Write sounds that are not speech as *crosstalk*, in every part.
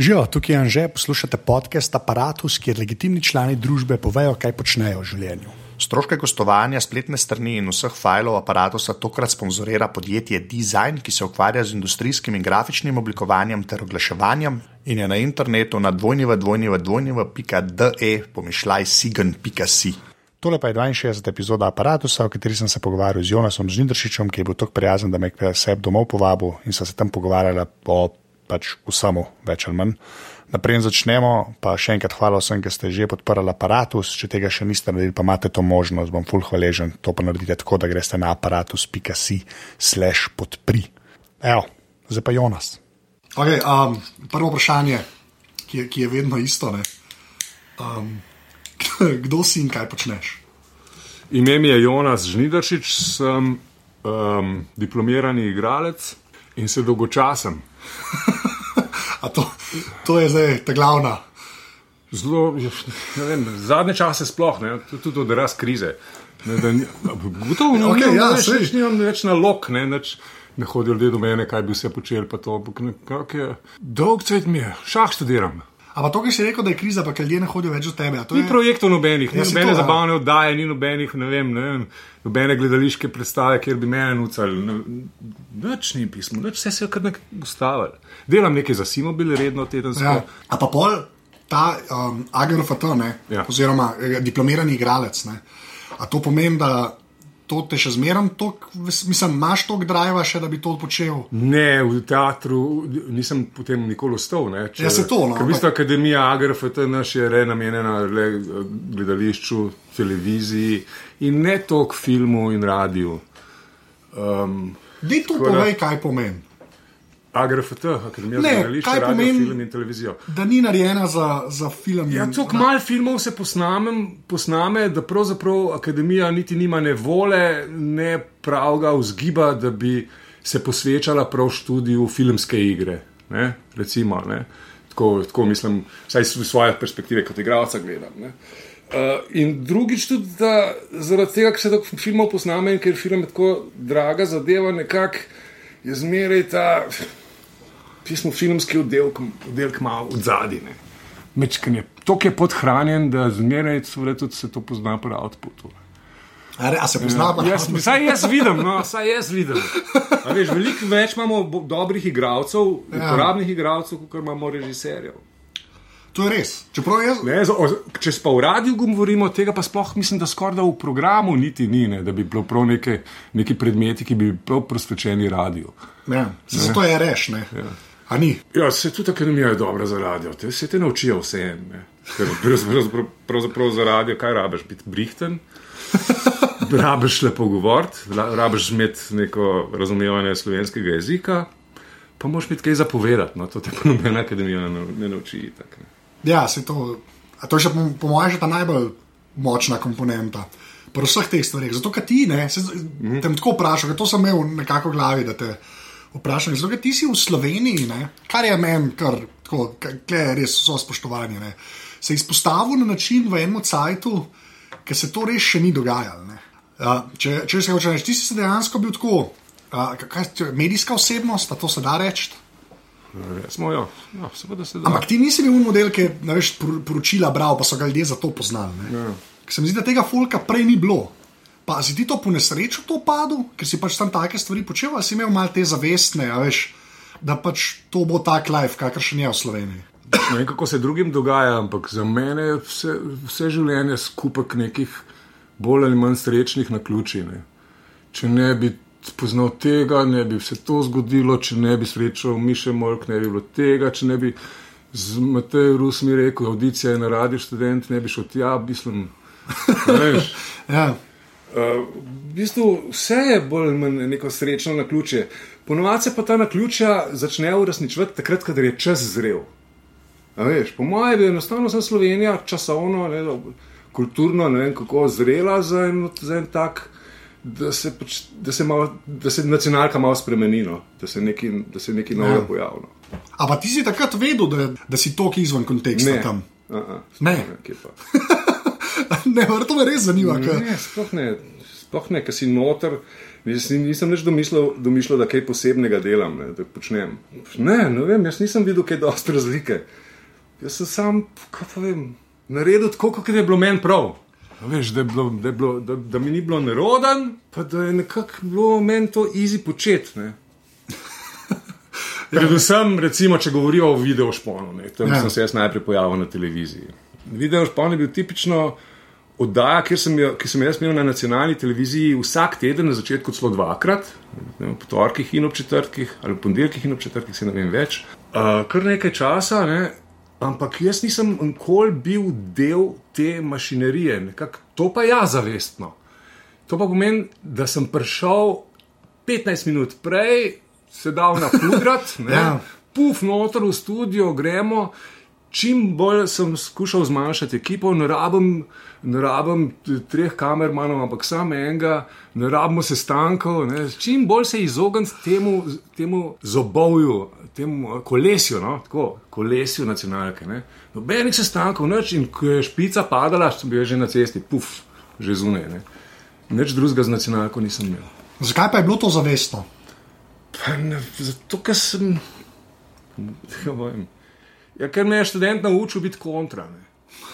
Živijo, tukaj je Anže, poslušate podcast Apparatus, kjer legitimni člani družbe povejo, kaj počnejo v življenju. Stroške gostovanja, spletne strani in vseh filev aparata tokrat sponzorira podjetje Design, ki se ukvarja z industrijskim in grafičnim oblikovanjem ter oglaševanjem in je na internetu na dvojnjeva.de pomišljaj sigen.si. Tole pa je 62. epizoda aparata, o kateri sem se pogovarjal z Jonasom Žindršičem, ki je bil tako prijazen, da me je sebi domov povabil in so se tam pogovarjali o pač vsemu, več ali manj. Naprej začnemo, pa še enkrat hvala vsem, ki ste že podprli aparatus. Če tega še niste naredili, pa imate to možnost, bom full hvaležen. To pa naredite tako, da greste na aparatus.si/slash podpri. Evo, zdaj pa Jonas. Okay, um, prvo vprašanje, ki je, ki je vedno isto. Um, *laughs* kdo si in kaj počneš? Ime mi je Jonas Žnidršič, sem um, diplomirani igralec in se *laughs* dolgočasem. to, to je zdaj ta glavna. Zelo, vem, zadnje čase sploh, ne, tudi od raz krize. Gotovo ne okay, ja, nimam več na lok, ne, neč, ne hodijo ljudje do mene, kaj bi vse počeli. Dolg cvet mi je, šah študiram. Ampak to, ki si rekel, da je kriza, pa ljudje ne hodijo več do tebe. Ni je... projektov nobenih, ja, nobene zabavne oddaje, ni nobenih, ne vem, ne vem, nobene gledališke predstave, kjer bi me nucali. Noč ni pismo, noč vse se je kar nekaj ustavilo. Delam nekaj za Simobil, redno tedensko. Ja. A pa pol ta um, agrofat, ja. oziroma eh, diplomirani igralec, ne? a to pomeni, da to te še zmeraj, mislim, imaš toliko driva, še da bi to počel? Ne, v teatru nisem potem nikoli ostal. Če, ja, se to. No, v bistvu. Akademija AGRFT je re namenjena le gledališču, televiziji in ne toliko filmu in radiju. Um, Di to povej, kaj pomeni. AGRFT, Akademija za gledališče, radio, pomeni, film in televizijo. Da ni narejena za, za film. Ja, tako malo filmov se posnamem, posname, da pravzaprav Akademija niti nima ne vole, ne pravega vzgiba, da bi se posvečala prav študiju filmske igre. Ne? Recimo, ne? Tako, tako mislim, vsaj iz svoje perspektive, kot igralca gledam. Ne? Uh, in drugič, tudi da, zaradi tega, ker se tako filmov posname in ker film je tako draga zadeva, nekako je zmeraj ta pismo filmski oddelek, oddelek malo od zadine. Mečkanje. To je podhranjen, da zmeraj se to pozna pri outputu. A se pozna pri outputu? Saj jaz vidim, no, saj jaz vidim. Veš, veliko več imamo dobrih igralcev, ja. uporabnih igralcev, kot imamo režiserjev. To je res. Jaz... Ne, o, če pa v radiju govorimo, tega pa sploh mislim, da skoraj da v programu niti ni, ne, da bi bilo prav neke, neki predmeti, ki bi bili prosvečeni radiju. Ja, zato je reš. Ja. Ja, se tudi akademija je dobra za radio, te se te naučijo vse en. Pravzaprav, pravzaprav za radio, kaj rabiš, biti brihten, *laughs* rabiš lepo govoriti, rabiš imeti neko razumevanje slovenskega jezika, pa moš imeti kaj zapovedati. No, to te pa nobena akademija ne, ne nauči. Tak, ne. Ja, se to, to je še po, po mojem že ta najbolj močna komponenta. Pri vseh teh stvareh. Zato, ker ti ne, se, mm. te tako vprašam, to sem imel nekako v glavi, da te vprašanje. Zelo, ti si v Sloveniji, ne? kar je meni, kar je res vso spoštovanje. Ne? Se je izpostavil na način v enem cajtu, ker se to res še ni dogajalo. Uh, če, če se hočeš reči, ti si dejansko bil tako, uh, kaj, medijska osebnost, da to se da reči. Smo, jo. Ja, Ampak ti nisi bil model, ki je poročila bral, pa so ga ljudje za to poznali. Ja. Se mi zdi, da tega folka prej ni bilo. Pa si ti to po nesreču to padel, ker si pač tam take stvari počel, ali si imel malo te zavestne, veš, da pač to bo tak life, kakršen je v Sloveniji. Ne vem, kako se drugim dogaja, ampak za mene je vse, vse življenje skupek nekih bolj ali manj srečnih na ključi. Ne. Če ne bi spoznal tega, ne bi se to zgodilo, če ne bi srečal Miše Mork, ne bi bilo tega, če ne bi z Matejem Rusmi rekel, audicija je na radiju študent, ne bi šel tja, mislim. *laughs* ja. Uh, v bistvu vse je bolj ali manj neko srečno na ključe. Ponovadi se pa ta na ključa začne uresničevati takrat, ko je čas zrel. Veš, po mojem je enostavno za Slovenijo časovno, ne, kulturno, ne vem kako zrela za en, za en tak, da se, pač, da, se malo, da se nacionalka malo spremeni, no, da se nekaj, nekaj novega ja. pojavlja. Ampak ti si takrat vedel, da, da si tok izven konteksta ne. tam? -uh, ne, ne. *laughs* *laughs* ne, to me res zanima. Ne, sploh ne. sploh ne, ker si noter. Jaz nisem več domislil, domislil, da kaj posebnega delam, ne, da počnem. Ne, ne vem, jaz nisem videl kaj dosti *laughs* razlike. Jaz sem sam, kaj pa vem, naredil tako, kot je bilo meni prav. Veš, da, bilo, da, bilo, da, da mi ni bilo neroden, pa da je nekako bilo meni to easy početi. *laughs* Predvsem, recimo, če govorijo o videošponu, tam ja. sem se jaz najprej pojavil na televiziji. Videošpon je bil tipično oddaja, ki sem, jo, ki sem jaz imel na nacionalni televiziji vsak teden, na začetku celo dvakrat, ne, po torkih in ob četrtkih, ali po ponedeljkih in ob četrtkih, se ne vem več. Uh, kar nekaj časa, ne, ampak jaz nisem nikoli bil del te mašinerije, nekak, to pa ja zavestno. To pa pomeni, da sem prišel 15 minut prej, sedal na pudrat, ja. puf, noter v studio, gremo čim bolj sem skušal zmanjšati ekipo, ne rabim, ne rabim treh kamermanov, ampak samo enega, ne rabimo sestankov. Ne. Čim bolj se izogniti temu, temu zobovju, temu kolesju, no, tako, kolesju nacionalke. Nobenih sestankov, noč in ko je špica padala, sem bil že na cesti, puf, že zunaj. Ne. Nič drugega z nacionalko nisem imel. Zakaj pa je bilo to zavestno? Pa ne, zato, ker sem. Ja, Ja, ker me je študent naučil biti kontra.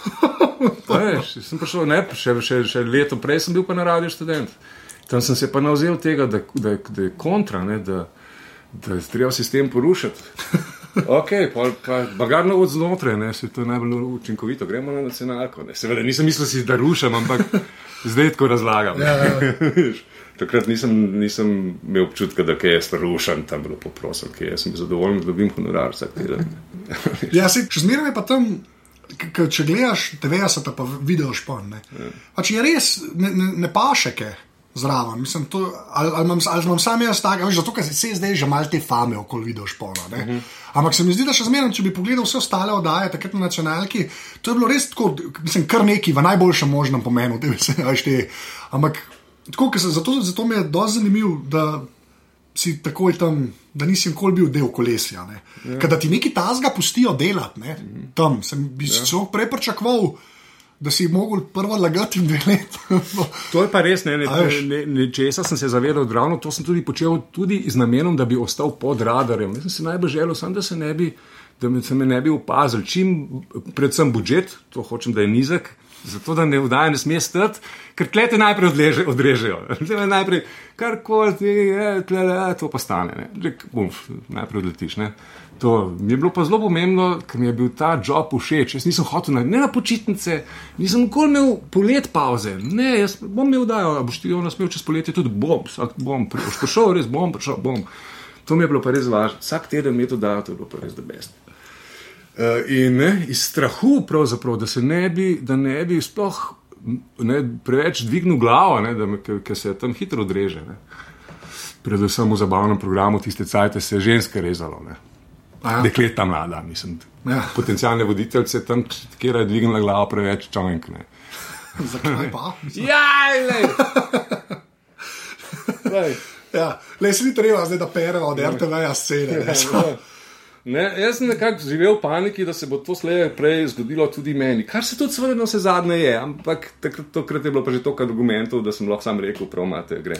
*laughs* Veš, sem prišel, ne, še, še, še leto prej sem bil pa na radiju študent. Tam sem se pa nauzel tega, da, da, da je kontra, ne, da, da je treba sistem porušiti. *laughs* Ok, pa, pa bagarno od znotraj, ne, se to je najbolj učinkovito, gremo na nacionalko. Ne. Seveda nisem mislil, da rušam, ampak *laughs* zdaj tako razlagam. Ja, ja. Takrat nisem, nisem imel občutka, da je stvar rušen, tam bilo poprosil, ki sem bil zadovoljen, da dobim honorar vsak teden. Ja, se, še zmeraj pa tam, če gledaš, te veš, da pa vidiš špon. Ja. Pač je res, ne, ne, ne pašeke. Zraven, mislim, to, ali, ali, imam, ali imam sam jaz tako, zato se zdaj že malo te fame okoli video špona. Uh. -huh. Ampak se mi zdi, da še zmeraj, če bi pogledal vse ostale oddaje, takrat na nacionalki, to je bilo res tako, mislim, kar neki v najboljšem možnem pomenu, da se znašli. Ampak Tako, se, zato, zato mi je dosti zanimivo, da si takoj tam, da nisi nikoli bil del kolesja. Ja. Ker da ti neki tazga pustijo delati, ne? Mhm. tam sem bi ja. se prej pričakoval. Da si mogel prvo lagati in delati. *laughs* to je pa res, ne, ne, ne, ne, česa sem se zavedal, ravno to sem tudi počel tudi z namenom, da bi ostal pod radarjem. Jaz sem si najbolj želel, sam, da se ne bi, da me, se me ne bi opazil. Čim, predvsem budžet, to hočem, da je nizek, zato da ne vdaje, ne smeš stati, ker tlete najprej odleže, odrežejo. najprej, kar koli ti je, tle, to pa stane. Buf, najprej odletiš. Ne? To mi je bilo pa zelo pomembno, ker mi je bil ta job všeč. Jaz nisem hotel na, na počitnice, nisem nikoli imel polet pauze. Ne, jaz bom imel dajo, boš ti jo nasmel čez poletje, tudi bom, vsak bom, prišel, res bom, prišel bom. To mi je bilo pa res važno. Vsak teden mi je to dal, to je bilo pa res the best. Uh, in ne, iz strahu, da se ne bi, da ne bi sploh ne, preveč dvignil glavo, ker se tam hitro odreže. Ne. Predvsem v zabavnem programu tiste cajtke se je ženske rezalo. Ja. Dekleta mlada, mislim. Ja. Potencijalne voditeljce tam, kjer je dvignila glavo preveč čovek. *laughs* Zakaj pa? ja, le. *laughs* ja, le si ni treba, zdaj, da pereva od RTV-ja scene. Ne, jaz sem nekako živel v paniki, da se bo to slej prej zgodilo tudi meni. Kar se tudi seveda vse zadnje je, ampak takrat je bilo pa že toliko argumentov, da sem lahko sam rekel, prav imate, grem.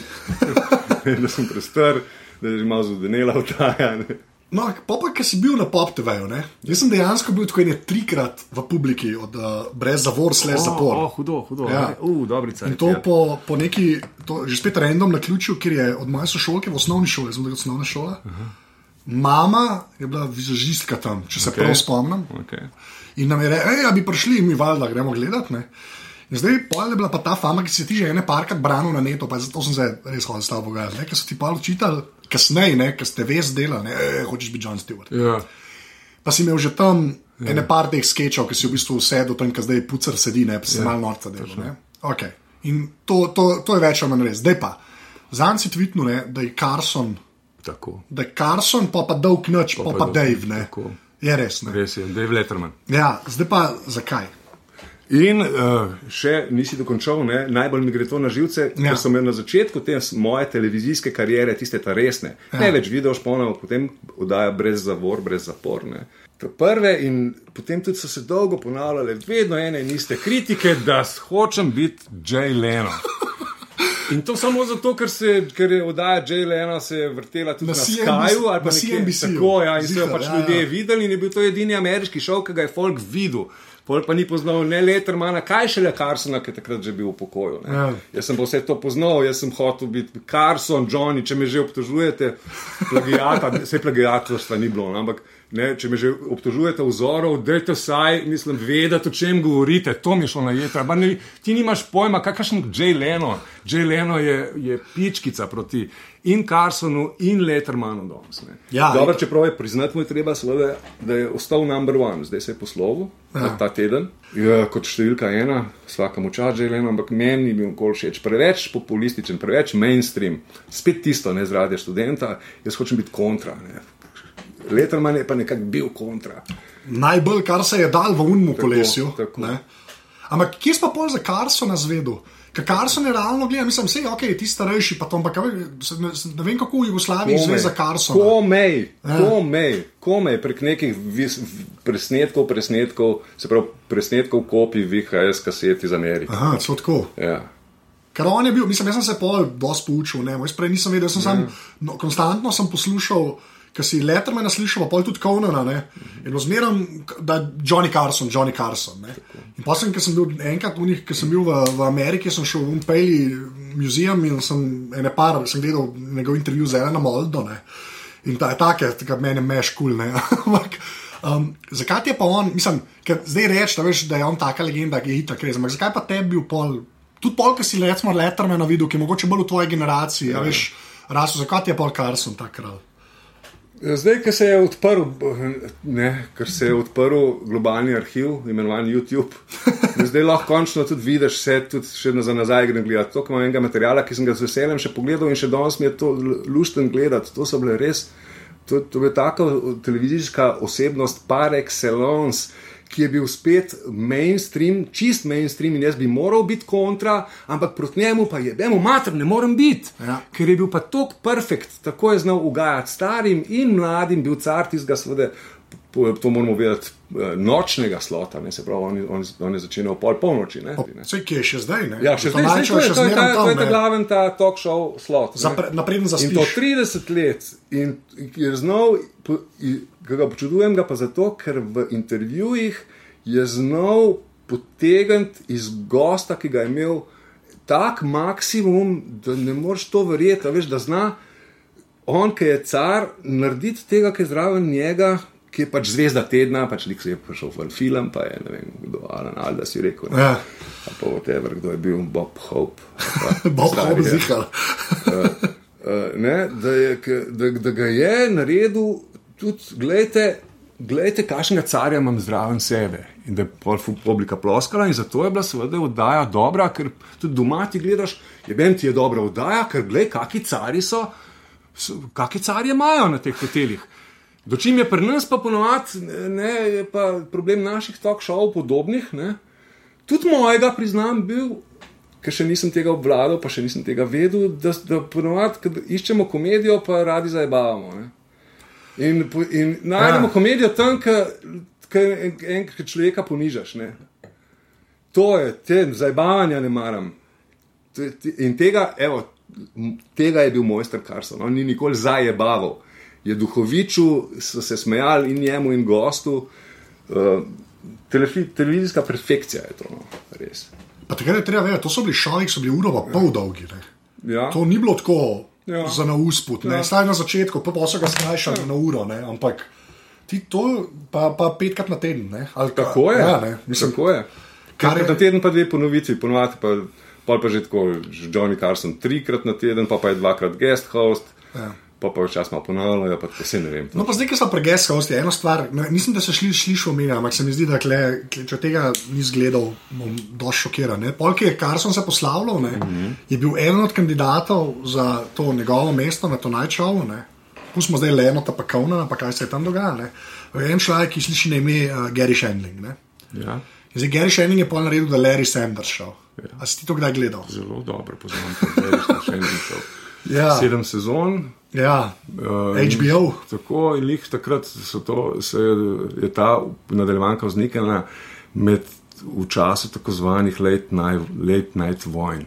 *laughs* da sem prestar, da je že malo zudenela v tajane. No, pa pa, ki si bil na Pop TV-ju, jaz sem dejansko bil tako ene trikrat v publiki, od uh, brez zavor, slej zapor. Oh, hudo, hudo. Ja. Uh, Dobrica. In to ja. po, po neki, to, že spet random na ključu, ker je od moje sošolke v osnovni šoli, zelo osnovna šola. Uh -huh. Mama je bila vizažistka tam, če se okay. prav spomnim. Okay. In nam je rekel, da bi prišli, mi valjda gremo gledati. Ne? In zdaj je bila pa ta fama, ki si ti že ene parkrat branil na neto, pa zato sem se res hodil s tabo gledati. Ker so ti pa učitali, kasneje, ker ste ves delali, e, hočeš biti John Stewart. Yeah. Ja. Pa si imel že tam yeah. ene par teh sketchov, ki si v bistvu vse do tam, ki zdaj pucar sedi, ne pa si yeah. Ja. malo norca delal. Okay. In to, to, to je več ali manj res. Zdaj pa, zanj si tvitnil, da je Carson. Tako. Da je Carson, pa pa dolg noč, pa, pa, pa Dave. Ne? Je res. Ne? Res je, Dave Letterman. Ja, zdaj pa zakaj? In uh, še nisi dokončal, ne? najbolj mi gre to na živce, ja. ker sem na začetku te moje televizijske kariere, tiste ta resne. Ja. Ne več video šponov, potem oddaja brez zavor, brez zaporne. Prve in potem tudi so se dolgo ponavljale, vedno ene in iste kritike, da hočem biti Jay Leno. In to samo zato, ker, se, ker je oddaja J.L.N. se je vrtela tudi Na na, Skyju ali pa nekje CNBC-ju. tako. Ja, in so jo pač ja, ljudje ja. videli in je bil to edini ameriški šov, ki ga je folk videl. Pol pa ni poznal ne Lettermana, kaj šele Carsona, ki je takrat že bil v pokoju. ne. Ja. Jaz sem pa vse to poznal, jaz sem hotel biti Carson, Johnny, če me že obtožujete, plagijata, vse plagijatorstva ni bilo, no, ampak ne, če me že obtožujete vzorov, dajte vsaj, mislim, vedeti, o čem govorite, to mi je šlo na. Pa Ne, ti nimaš pojma, kakšen Jay Leno. Jay Leno je, je pičkica proti in Carsonu in Lettermanu danes. ne. Ja, Dobro, in- čeprav je priznati mu je treba, seveda, da je ostal number one, zdaj se je poslovil Ja. ta teden, ja, kot številka ena, vsakemu čas že eno, ampak meni ni bil nikoli všeč. Preveč populističen, preveč mainstream, spet tisto, ne zradi študenta, jaz hočem biti kontra. Ne. Letterman je pa nekako bil kontra. Najbolj, kar se je dal v unmu kolesju. tako. ne. Ampak kje pa pol za Carsona zvedel? Ker Carson je realno gledal, mislim, vse je ok, ti starejši, pa to, ampak ne, ne vem, kako v Jugoslaviji zve za Carsona. Komej, Ja. komej, komej prek nekih vis, presnetkov, presnetkov, se pravi presnetkov kopij VHS kaset iz Amerike. Aha, celo tako. Ja. Ker on je bil, mislim, jaz sem se pol dosti poučil, ne, jaz prej nisem vedel, sem sam, no, konstantno sem poslušal, ker si Lettermana slišal, pa tudi Conana, ne, in ozmeram, da je Johnny Carson, Johnny Carson, ne. In pa sem, ker sem bil enkrat v njih, ker sem bil v, v Ameriki, sem šel v Umpeli muzeum in sem ene par, sem gledal njegov intervju z Elena Moldo, ne. In ta je take, da meni meš kul, cool. *laughs* Ampak, um, zakaj je pa on, mislim, ker zdaj reči, da, veš, da je on taka legenda, ki je itak res, ampak zakaj pa tebi bil pol, tudi pol, ki si recimo Lettermana videl, ki je mogoče bolj v tvoji generaciji, ja, veš, rasel, zakaj je pol Carson ta kralj? Zdaj, ko se je odprl, ne, ker se je odprl globalni arhiv, imenovan YouTube, *laughs* zdaj lahko končno tudi vidiš vse, tudi še za nazaj grem gledati. To, imam enega materiala, ki sem ga z veseljem še pogledal in še danes mi je to lušten gledati. To so bile res, to, to je taka televizijska osebnost par excellence. Ki je bil spet mainstream, čist mainstream, in jaz bi moral biti kontra, ampak proti njemu pa je, vemo, mater, ne morem biti. Ja. Ker je bil pa tako perfekt, tako je znal ugajati starim in mladim, bil car tistega, seveda, to moramo vedeti, eh, nočnega slota, ne se pravi, on, on, on je začel ob pol polnoči. Vse, ki je še zdaj, ne? Ja, še zdaj, zdaj, to je, to je, ta, to je tam, ta glaven ta talk show slot. Napreden za In to spiš. 30 let. In je znal, ki ga počudujem, ga pa zato, ker v intervjujih je znal potegniti iz gosta, ki ga je imel, tak maksimum, da ne moreš to verjeti. Veš, da zna on, ki je car, narediti tega, ki je zraven njega. Ki je pač zvezda tedna, pač lik se je prišel v film, pa je ne vem, kdo, Alan Alda si rekel. Ne, Ja. Pa whatever, kdo je bil Bob Hope. *laughs* Bob stari, Hope zihal. Uh, *laughs* ne, da, je, da, da ga je naredil tudi, gledajte, gledajte kakšnega carja imam zraven sebe. In da je pol publika ploskala, in zato je bila seveda oddaja dobra, ker tudi doma ti gledaš, je ben ti je dobra oddaja, ker gledaj, kakšni cari so, so kakšni carje imajo na teh hotelih. Dočim je pri nas pa ponovadi, ne, je pa problem naših talk show podobnih. Ne. Tudi mojega, priznam, bil, ker še nisem tega obvladal, pa še nisem tega vedel, da, da ponovadi, ko iščemo komedijo, pa radi zabavamo. In, in najdemo Ja. komedijo tam, ki enkrat človeka ponižaš. Ne. To je, te zabavanja ne maram. In tega, evo, tega je bil mojster Carson, on ni nikoli zajebaval. Je duhoviču, so se smejali in njemu, in gostu. Uh, telefi, televizijska perfekcija je to, no, res. Pa takrat je treba vedeti, to so bili šali, ki so bili uro pa pol dolgi. Ne. Ja. To ni bilo tako ja. Ja. za na usput, ne. Ja. Staj na začetku, pa, pa so ga skrajšali ja. na uro, ne. ampak ti to pa, pa petkrat na teden. Ne. Ali, Tako je. Ja, ne. Mislim, tako je. Kar je- na teden pa dve ponovitvi, ponovadi pa, pol pa že tako, že Johnny Carson trikrat na teden, pa pa je dvakrat guest host, Ja. Pa pa včasih malo ponavljajo, pa tako se ne vem. No, pa zdaj, ki smo pregeska, je ena stvar. Nisem, da se šli, slišal omenjati, ampak se mi zdi, da kle, kle, če tega nisi gledal, bom dosti šokiran. ne. Pol, ki je Carson se poslavljal, ne, mm -hmm. je bil eden od kandidatov za to njegovo mesto na to najčovu. Pustimo zdaj le eno, pa Kauna, pa kaj se je tam dogajalo. En človek, ki sliši na ime uh, Gary Shandling. Ne. Ja, In Zdaj, Gary Shandling je pol naredil, da je Larry Sanders šel. Ja. A si ti to kdaj gledal? zelo dobro poznam to, da je še en šel. Ja, Sedem sezon. Ja. Uh, HBO. Tako in lih takrat to, se je, je ta nadaljevanka vzniknila med v času tako zvanih late night, late night vojn.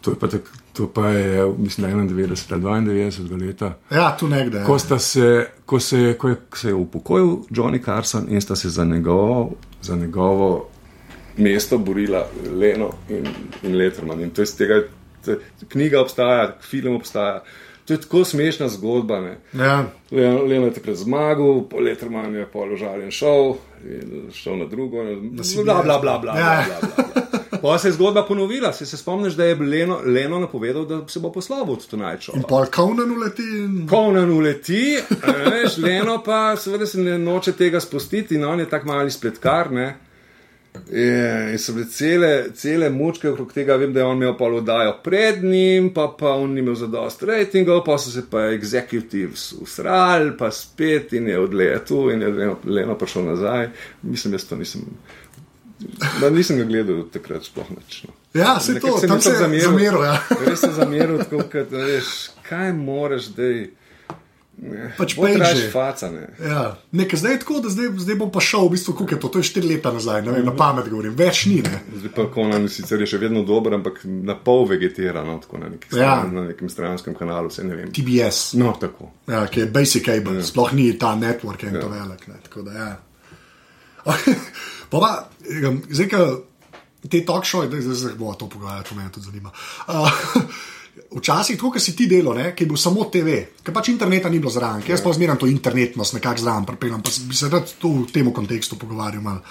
To je pa, tak, to pa je, mislim, 91, 92 leta. Ja, tu nekde. Ko, se, ko, se, ko, je, ko se je upokojil Johnny Carson in sta se za njegovo, za njegovo mesto borila Leno in, in Letterman. In to je z tega, te, knjiga obstaja, film obstaja. To je tako smešna zgodba. Ja. Leno je takrat zmagal, po Lettermanu je položaljen šel, šel na drugo, bla bla bla. bla, Ja. bla, bla, bla. Pa se je zgodba ponovila, se, se spomniš, da je Leno, Leno napovedal, da se bo poslovil od Show. In pol Conan uleti. In... Conan uleti, veš, Leno pa seveda se ne noče tega spustiti in on je tak mali spletkar. Ne? Je, in so bile cele, cele mučke okrog tega, vem, da je on imel pol oddajo pred njim, pa, pa on ni imel za dost rejtingov, pa so se pa executives usrali, pa spet in je odletel in je Leno, Leno prišel nazaj. Mislim, jaz to nisem. Ma, nisem ga gledal takrat sploh nič. No. Ja, se Nekako to, sem tam se je zameril. Ja. Res sem zameril, tako kot veš, kaj moraš, da je. Pač Bolj pejži. traš faca, ne. Ja. Nekaj zdaj je tako, da zdaj, zdaj bom pa šel, v bistvu, koliko je to, to je štiri leta nazaj, ne vem, na pamet govorim, več ni. Ne. Zdaj pa Conan sicer je še vedno dober, ampak na pol vegetira, no, tako na, neki Ja. stran, na nekem stranskem kanalu, se ne vem. TBS, No, tako. ja, ki je basic cable, Ja. sploh ni ta network in ja. to velik. Ne, tako da, ja. *laughs* pa pa, em, zdaj, ko te talk show, zdaj, zdaj bomo to pogajali, to me tudi zanima. Uh, *laughs* Včasih, tako kot si ti delo, ne, ki je bil samo TV, ker pač interneta ni bilo zraven, jaz pa zmeraj to internetnost nekako zraven pripeljem, pa bi se rad tu v tem kontekstu pogovarjal. malo.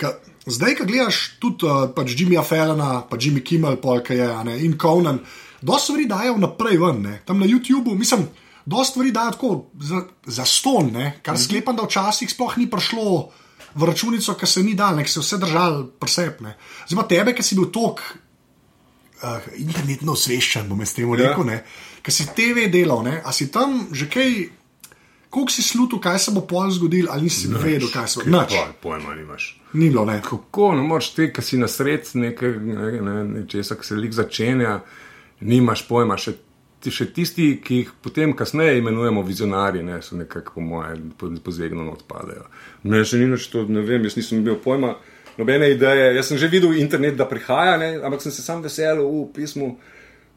Ka, zdaj, ko gledaš tudi uh, pač Jimmyja Fallona, pa Jimmy Kimmel, pol, ki je ne, in Conan, dosta stvari dajo naprej ven, ne, tam na YouTubu, mislim, dosta stvari dajo tako za, za ston, ne, kar sklepam, da včasih sploh ni prišlo v računico, ki se ni dal, nek se vse držal presepne. Zdaj pa tebe, ki si bil tok uh, internetno osveščen, bom jaz temu Ja. rekel, ja. ker si TV delal, ne? a si tam že kaj, koliko si slutil, kaj se bo pol zgodil, ali nisi Nač, vedel, kaj se bo zgodilo. Poj, pojma nimaš. Ni bilo, ne. Kako ne moreš ti, ki si na sred nekaj, ne, ne, nečesa, ki se lik začenja, nimaš pojma. Še, ti- še tisti, ki jih potem kasneje imenujemo vizionarji, ne, so nekako, po moje, po- pozegnano odpadajo. Mene še ni nič to, ne vem, jaz nisem imel pojma. Nobene ideje, jaz sem že videl internet, da prihaja, ne, ampak sem se sam veselil v pismu,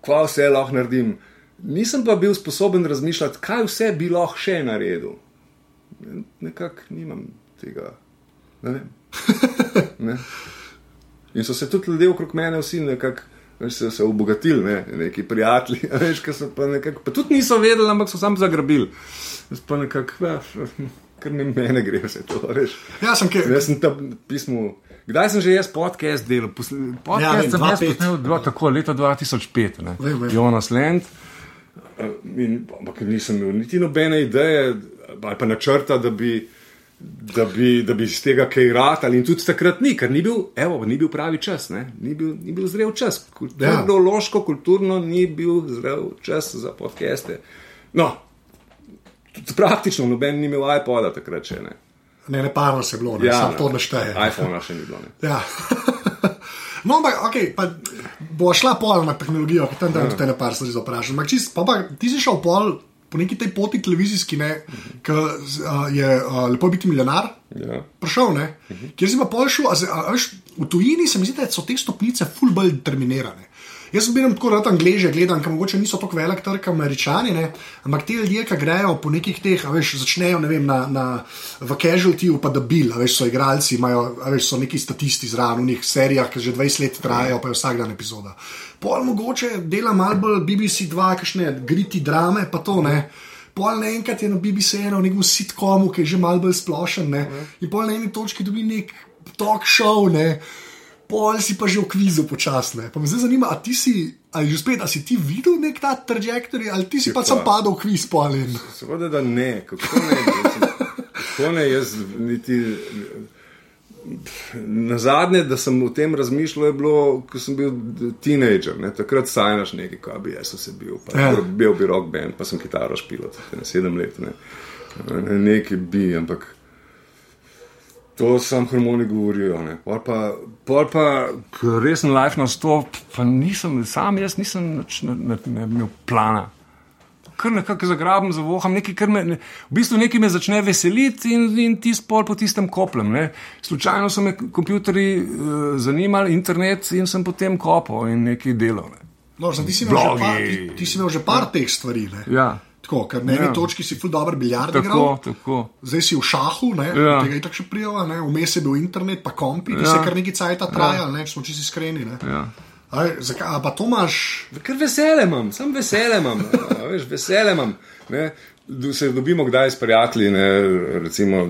kva vse lahko naredim. Nisem pa bil sposoben razmišljati, kaj vse bi lahko še naredil. Nekako nimam tega. Ne vem. Ne. In so se tudi ljudje okrog mene vsi nekako. veš, Se, se obogatili, ne? neki prijatelji, a veš, ki so pa nekako, pa tudi niso vedeli, ampak so sam zagrabili. Jaz pa nekako, ja, kar mi mene gre vse to, veš. Ja, sem kaj. Jaz sem tam pismo. Kdaj sem že jaz podcast delal? Posl- Podcast Ja, ja, vem, sem jaz 2005. posnel bilo tako leta 2005. ne. Vem, vem. Jonas Land. Eh, In, ampak nisem imel niti nobene ideje ali pa načrta, da bi, da bi, da bi iz tega kaj ratali. In tudi takrat ni, ker ni bil, evo, ni bil pravi čas, ne? ni bil, ni bil zrel čas. Ja. Kulturološko, kulturno ni bil zrel čas za podcaste. No, tudi praktično noben ni imel iPoda takrat še. Ne? Ne, ne parno se je bilo, ne, ja, samo to našteje. iPhone še ni bilo. Ne. *laughs* Ja. No, ampak, okay, pa bo šla pol na tehnologijo, ki tam tam ja. te ne par stvari zaprašam. Ti si šel pol po neki tej poti televizijski, ne, ki uh, je uh, lepo biti milijonar. Ja. Prišel, ne, kjer si pa pol šel, a, a, veš, v tujini se mi zdi, da so te stopnice ful bolj determinirane. Jaz sem bil tako rad angliže, gledam, ker mogoče niso tako velik trg, američani, ne? ampak ti ljudje, ki grejo po nekih teh, veš, začnejo ne vem, na, na, v casualtyju, pa da bil, veš, so igralci, imajo, veš, so neki statisti zraven v njih serijah, ki že 20 let trajajo, pa je vsak dan epizoda. Pol mogoče dela malo bolj BBC 2, kakšne griti drame, pa to ne. Pol naenkrat je na BBC eno, v nekem sitkomu, ki je že malo bolj splošen, ne? in pol na eni točki dobi nek talk show, ne? Pol si pa že v kvizu počasne. Pa me zdaj zanima, a ti si, ali že spet, a si ti videl nek ta trajektorij, ali ti si pa pa. sam padel v kviz pol in. Seveda, da ne, kako ne. Kako ne, jaz niti. Na zadnje, da sem o tem razmišljal, je bilo, ko sem bil teenager, ne? takrat sajnaš nekaj, kaj bi jaz vse bil. Pa, Ja. Bil bi rock band, pa sem kitaro špil, na sedem let. Ne, Nekaj bi, ampak to sam harmoni govorijo. Pol pa, pol pa ko resen life nastop, pa nisem, sam jaz nisem nič, ne, ne, ne imel plana. kar nekako zagrabim za voham, nekaj, kar me, ne, v bistvu nekaj me začne veseliti in, in tisti pol po tistem koplem. Ne. Slučajno so me kompjuterji uh, zanimali, internet in sem potem kopal in nekaj delal. Ne. No, zdaj, ti, si par, ti, ti si imel že par teh stvari. Ne? Ja. Tako, ker na eni Ja. točki si ful dobro biljard Tako, igral, tako. zdaj si v šahu, ne, Ja. tega je tako še prijava, ne, vmes je bil internet, pa kompi, Ja. se kar nekaj cajta trajal, ne, če smo čisto iskreni. Ne. Ja. Aj, zakaj, pa to imaš, Ker vesele imam, sam vesele imam, veš, vesele imam. Ne. Se dobimo kdaj s prijatelji, ne, recimo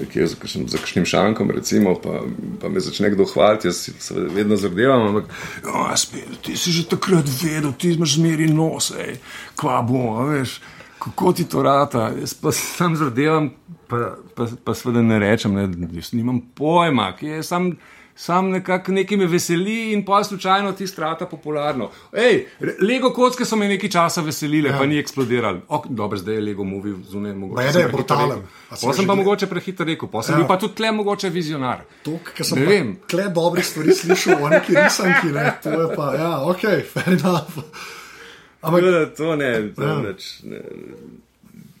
nekje za kakšnim, za kakšnim šankom, recimo, pa, pa me začne kdo hvaliti, jaz se- vedno zardevam, ampak "Ja, spet, ti si že takrat vedel, ti imaš zmeri nos, ej, kva bo, veš, kako ti to rata. Jaz pa sam zardevam, pa, pa, pa seveda ne rečem, ne, jaz nimam pojma, ki je sam. Sam nekako nekaj me veseli in pa slučajno ti strata popularno. Ej, Lego kocke so me nekaj časa veselile, ja. pa ni eksplodiralo. Ok, dobro, zdaj je Lego movie zunaj. mogoče je prehitro brutalen. rekel. A si Pol ga sem pa mogoče prehitro rekel, pa sem Ja. bil pa tudi tle mogoče vizionar. to, ker sem Ne pa vem. kle dobrih stvari slišal o neki risanki, ne, to je pa, ja, ok, fair enough. Ampak, da To ne, to Ja. neč, ne,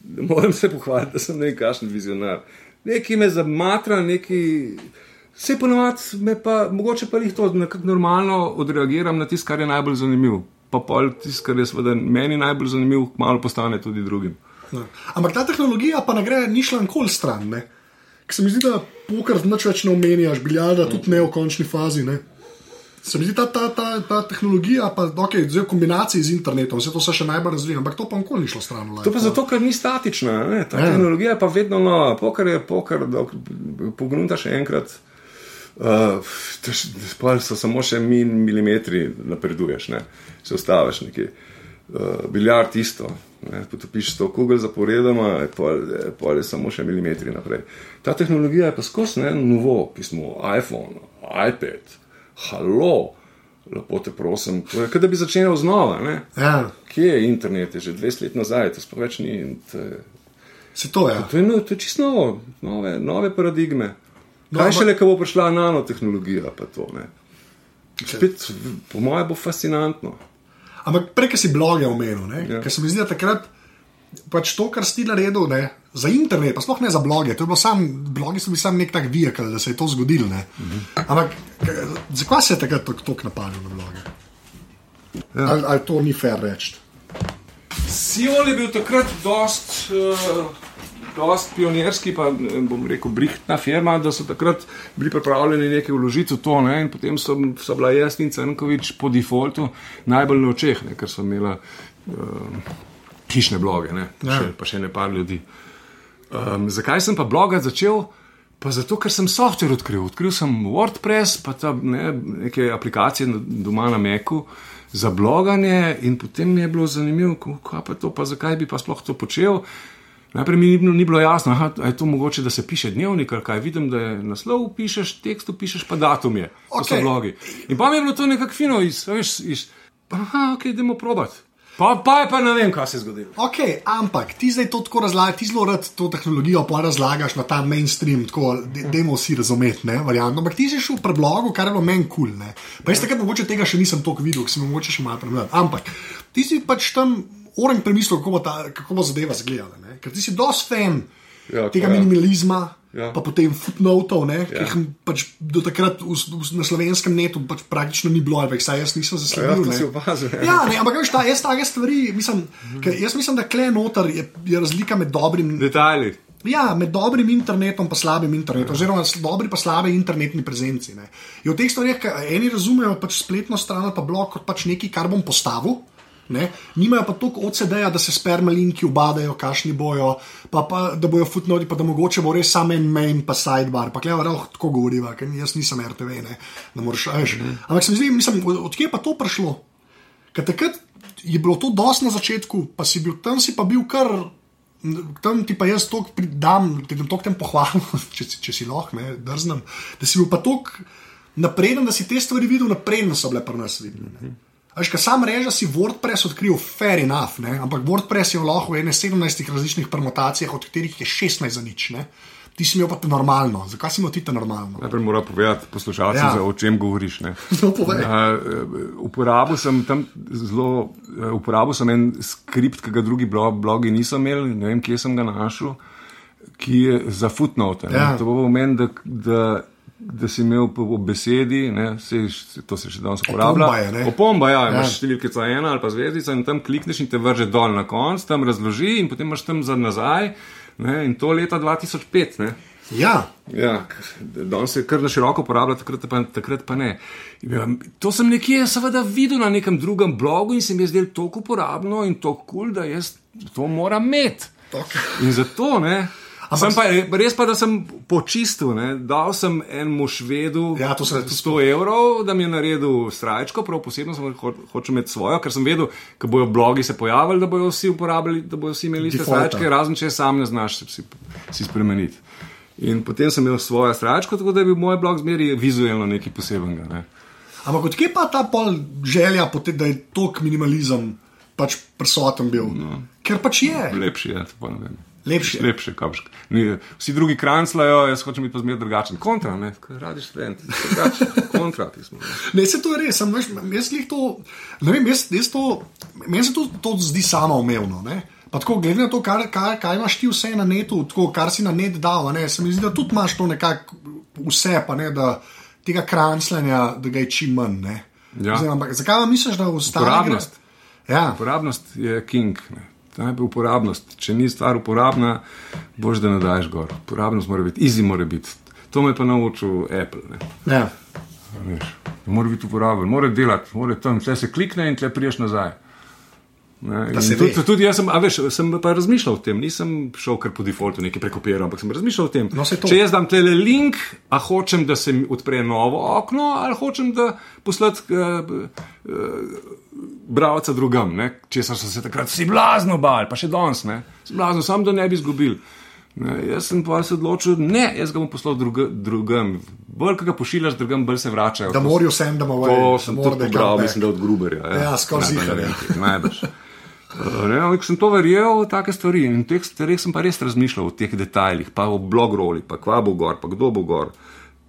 ne morem se pohvaliti, da sem nekakšen vizionar. Nekaj me zamatra, nekaj. Vse ponovadi me pa, mogoče pa jih to nekako normalno odreagiram na tisto, kar je najbolj zanimivo. Pa pol tisto, kar je seveda meni najbolj zanimivo, malo postane tudi drugim. Ja. Ampak ta tehnologija pa ne gre ni šla nikoli stran. Ne? Ker se mi zdi, da poker nič več ne omenjaš, biljarda tudi ne v končni fazi. Ne? Se mi zdi, da ta, ta, ta tehnologija, pa okay, zdaj v kombinaciji z internetom, vse to se še najbolj razvija, ampak to pa nikoli ni šlo stran. To pa zato, ker ni statična. Ne? Ta Ja. ja. tehnologija pa vedno nova. Poker je poker, pogruntaš enkrat. Uh, so samo še min, milimetri napreduješ, ne? se ustaviš nekje. Uh, biljard isto, ne? potopiš to kugel zaporedoma, pol, pol je samo še milimetri naprej. Ta tehnologija je pa skozi ne, novo pismo, iPhone, iPad, halo, lepo te prosim. Da bi začel znova. Ne? Ja, Kje je internet, je že 20 let nazaj, to sploh več ni. je, se to je. to je, no, to je čisto novo, nove, nove paradigme. No, Kaj ampak- šele, ko bo prišla nanotehnologija, pa to ne. Spet, po mojem, bo fascinantno. Ampak prej, si bloge omenil, ja. Ker se mi zdi, da takrat pač to, kar si naredil ne, za internet, pa sploh ne za bloge, to je bilo sam, blogi so bili sam nek tak vijekal, da se je to zgodilo. Ne. Ampak k- zakaj se je takrat tako napadlo na bloge? Ja. Ali, ali to ni fair reči? Siol je bil takrat dost, uh, dost pionirski, pa bom rekel, brihtna firma, da so takrat bili pripravljeni nekaj vložiti v to. Ne, in potem so, so bila jaz in Crnkovič po defaultu najbolj na očeh, ne, ker so imela uh, hišne bloge, ne, Ja. še, pa še ne par ljudi. Um, zakaj sem pa blogati začel? Pa zato, ker sem software odkril. Odkril sem WordPress, pa ta, ne, neke aplikacije doma na Meku za bloganje, in potem mi je bilo zanimivo, kaj pa to, pa zakaj bi pa sploh to počel. Najprej mi ni ni bilo jasno, aha, je to mogoče, da se piše dnevnik ali kaj. Vidim, da je naslov, pišeš, tekst, pišeš, pa datum je. To okay. so Okej. blogi. In pa mi je bilo to nekako fino, iz, veš, iz, aha, ok, idemo probat. Pa, pa je pa ne vem, kaj se je zgodilo. Ok, ampak ti zdaj to tako razlagaš, ti zelo rad to tehnologijo pa razlagaš na ta mainstream, tako da dajmo vsi razumeti, ne, variantno. Ampak ti si šel v predlogu, kar je bilo meni kul, cool, ne. Pa jaz takrat mogoče tega še nisem toliko videl, sem mogoče še malo prebral. Ampak ti si pač tam oren premislil, kako bo, ta, kako bo zadeva izgledala, ne. Ker ti si dost fan Ja, tega ja. minimalizma. Ja. Ja. Pa potem footnotov, ja. ki Ja. jih pač do takrat v, v, na slovenskem netu pač praktično ni bilo, ali vsaj jaz nisem zasledil. Ja, ne. opazil, ja. Ja, ne, ampak veš, ta, jaz take stvari, mislim, ker jaz mislim, da kle noter je, je razlika med dobrim, Detajli. ja, med dobrim internetom in slabim internetom, oziroma s- dobri pa slabe internetni prezenci. Ne. In v teh stvareh, eni razumejo pač spletno stran ali pa blog kot pač nekaj, kar bom postavil. Ne? Nimajo pa toliko OCD-ja, da se spermalinki ubadajo, kašni bojo, pa, pa da bojo footnoti, pa da mogoče bo res samo en main, pa sidebar. Pa kleva, oh, tako govoriva, ker jaz nisem RTV, ne, ne moreš reči. Ampak se mi zdi, mislim, od- odkje je pa to prišlo? Ker takrat je bilo to dosti na začetku, pa si bil tam, si pa bil kar. Tam ti pa jaz to pridam, ti to tem pohvalim, *laughs* če, si- če si lahko, ne, drznem. Da si bil pa tako napreden, da si te stvari videl, napreden so bile pri nas videne. Až kaj sam reže, si WordPress odkril, fair enough, ne? ampak WordPress je lahko v ene 17 različnih permutacijah, od katerih je 16 za nič. Ne? ti si imel pa to normalno. Zakaj si imel ti to normalno? Najprej moram povedati poslušalcem, Ja. ja. o čem govoriš. ne. *laughs* No, povej. Uh, uporabil sem tam zelo, uh, uporabil sem en skript, ki ga drugi blog, blogi niso imeli, ne vem, kje sem ga našel, ki je za footnote. ne. Ja. To bo pomen, da, da, da si imel po besedi, ne, se, to se še danes uporablja. Opomba je, ne. Opomba, ja, Ja. imaš številkica ena ali pa zvezdica in tam klikneš in te vrže dol na konc, tam razloži in potem imaš tam za nazaj. Ne, in to leta 2005. Ne. Ja, Ja, danes se kar na široko uporablja, takrat pa, takrat pa ne. Ja, to sem nekje seveda videl na nekem drugem blogu in se mi je zdelo tako uporabno in tako kul, cool, da jaz to moram imeti. Okay. In zato, ne. Sem pa, res pa, da sem počistil, ne. dal sem enemu švedu Ja, to sem tudi 100 evrov, da mi je naredil strajčko, prav posebno sem ho hočel imeti svojo, ker sem vedel, ko bojo blogi se pojavili, da bojo vsi uporabljali, da bojo vsi imeli iste strajčke, razen če sam ne znaš si, si spremeniti. In potem sem imel svojo stračko, tako da je bil moj blog zmeri vizualno nekaj posebenega. Ne. ampak odkje pa ta pol želja, potem, da je tok minimalizem pač prisoten bil? No. Ker pač je. Lepši je, to pa ne vem. Lepši je. Lepši, kapšk. Ni, vsi drugi kranclajo, jaz hočem biti pa zmeraj drugačen. Kontra, ne, radi študent, drugačen, kontra, ti smo. *laughs* ne. Se to je res, sem, veš, jaz glih to, ne vem, jaz, jaz to, meni se to, to zdi samoumevno. ne. Pa tako, glede na to, kar, kar, kaj imaš ti vse na netu, tako, kar si na net dal, ne, se mi zdi, da tudi imaš to nekako vse, pa ne, da tega krancljanja, da ga je čim manj. ne. Ja. Zdaj, ampak, zakaj misliš, da ostane? Uporabnost. Ja, Uporabnost je king. Ne. Najprej uporabnost. Če ni stvar uporabna, boš da ne daš gor. Uporabnost mora biti, easy mora biti. To me pa naučil Apple. Ne. ja. Veš, Mora biti uporaben, mora delati, mora tam, tle se klikne in tle priješ nazaj. Tudi, tudi jaz sem, veš, sem pa razmišljal o tem, nisem šel kar po defaultu nekaj prekopiral, ampak sem razmišljal o tem. No, to. Če jaz dam tele link, a hočem, da se mi odpre novo okno, ali hočem, da poslat uh, uh, bralca drugam, ne? česar so se takrat vsi blazno bali, pa še danes, ne, Si blazno, sam da ne bi izgubil. Ne, jaz sem pa se odločil, ne, jaz ga bom poslal druga, drugam. Bolj, ko ga pošiljaš drugam, bolj se vračajo. Da morajo vsem, da To morajo sem tudi pobral, mislim, da od Gruberja. Ja, skoraj ziher, ja. Najbrž. *laughs* Ne, ampak sem to verjel, take stvari. In v teh stvareh sem pa res razmišljal o teh detajlih, pa o blogroli, pa kva bo gor, pa kdo bo gor.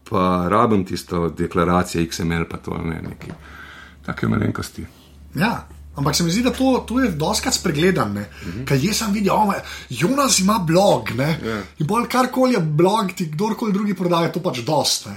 Pa rabim tisto deklaracijo XML, pa to ne neki. Take malenkosti. Ja. Ampak se mi zdi, da to, to je doskrat spregledan. Mm -hmm. Ker jaz sem videl, da Jonas ima blog. Ne? Ja. In bolj karkoli je blog, ti kdorkoli drugi prodaja, to pač dost.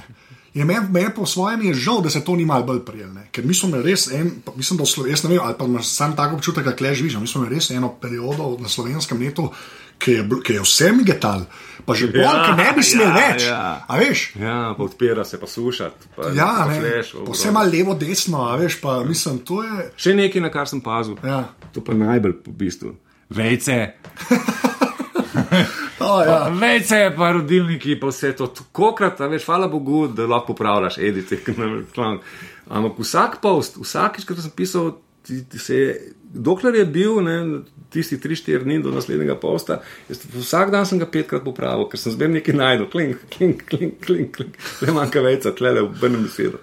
In meni me po svojem je žal, da se to ni malo bolj prijel. Ne? Ker mi smo imeli res en, mislim, da Slo- jaz ne vem, ali pa imaš sam tako občutek, da kleš vižem. Mi smo imeli res eno periodo na slovenskem netu, ki je, ki je vse migetal, pa že bolj, Ja, ja, ne bi smel ja, več. ja. A veš? Ja, pa odpira se, pa sušati. Pa, Ja, pa ne, fleš, vse malo levo, desno, a veš, pa mislim, to je. Še nekaj, na kar sem pazil. Ja. To pa najbolj v bistvu. Vejce. *laughs* *laughs* Oh, ja. Vejce, pa rodilniki, pa vse to. Kokrat, a veš, hvala Bogu, da lahko popravljaš, edite, klan. Ampak vsak post, vsakič, ko sem pisal, ti, ti se je, dokler je bil, ne, tisti 3-4 dni do naslednjega posta, jaz, vsak dan sem ga petkrat popravil, ker sem zbir nekaj najdel, klink, klink, klink, klink, klink. Le manjka vejca, tle le obrnem besedo.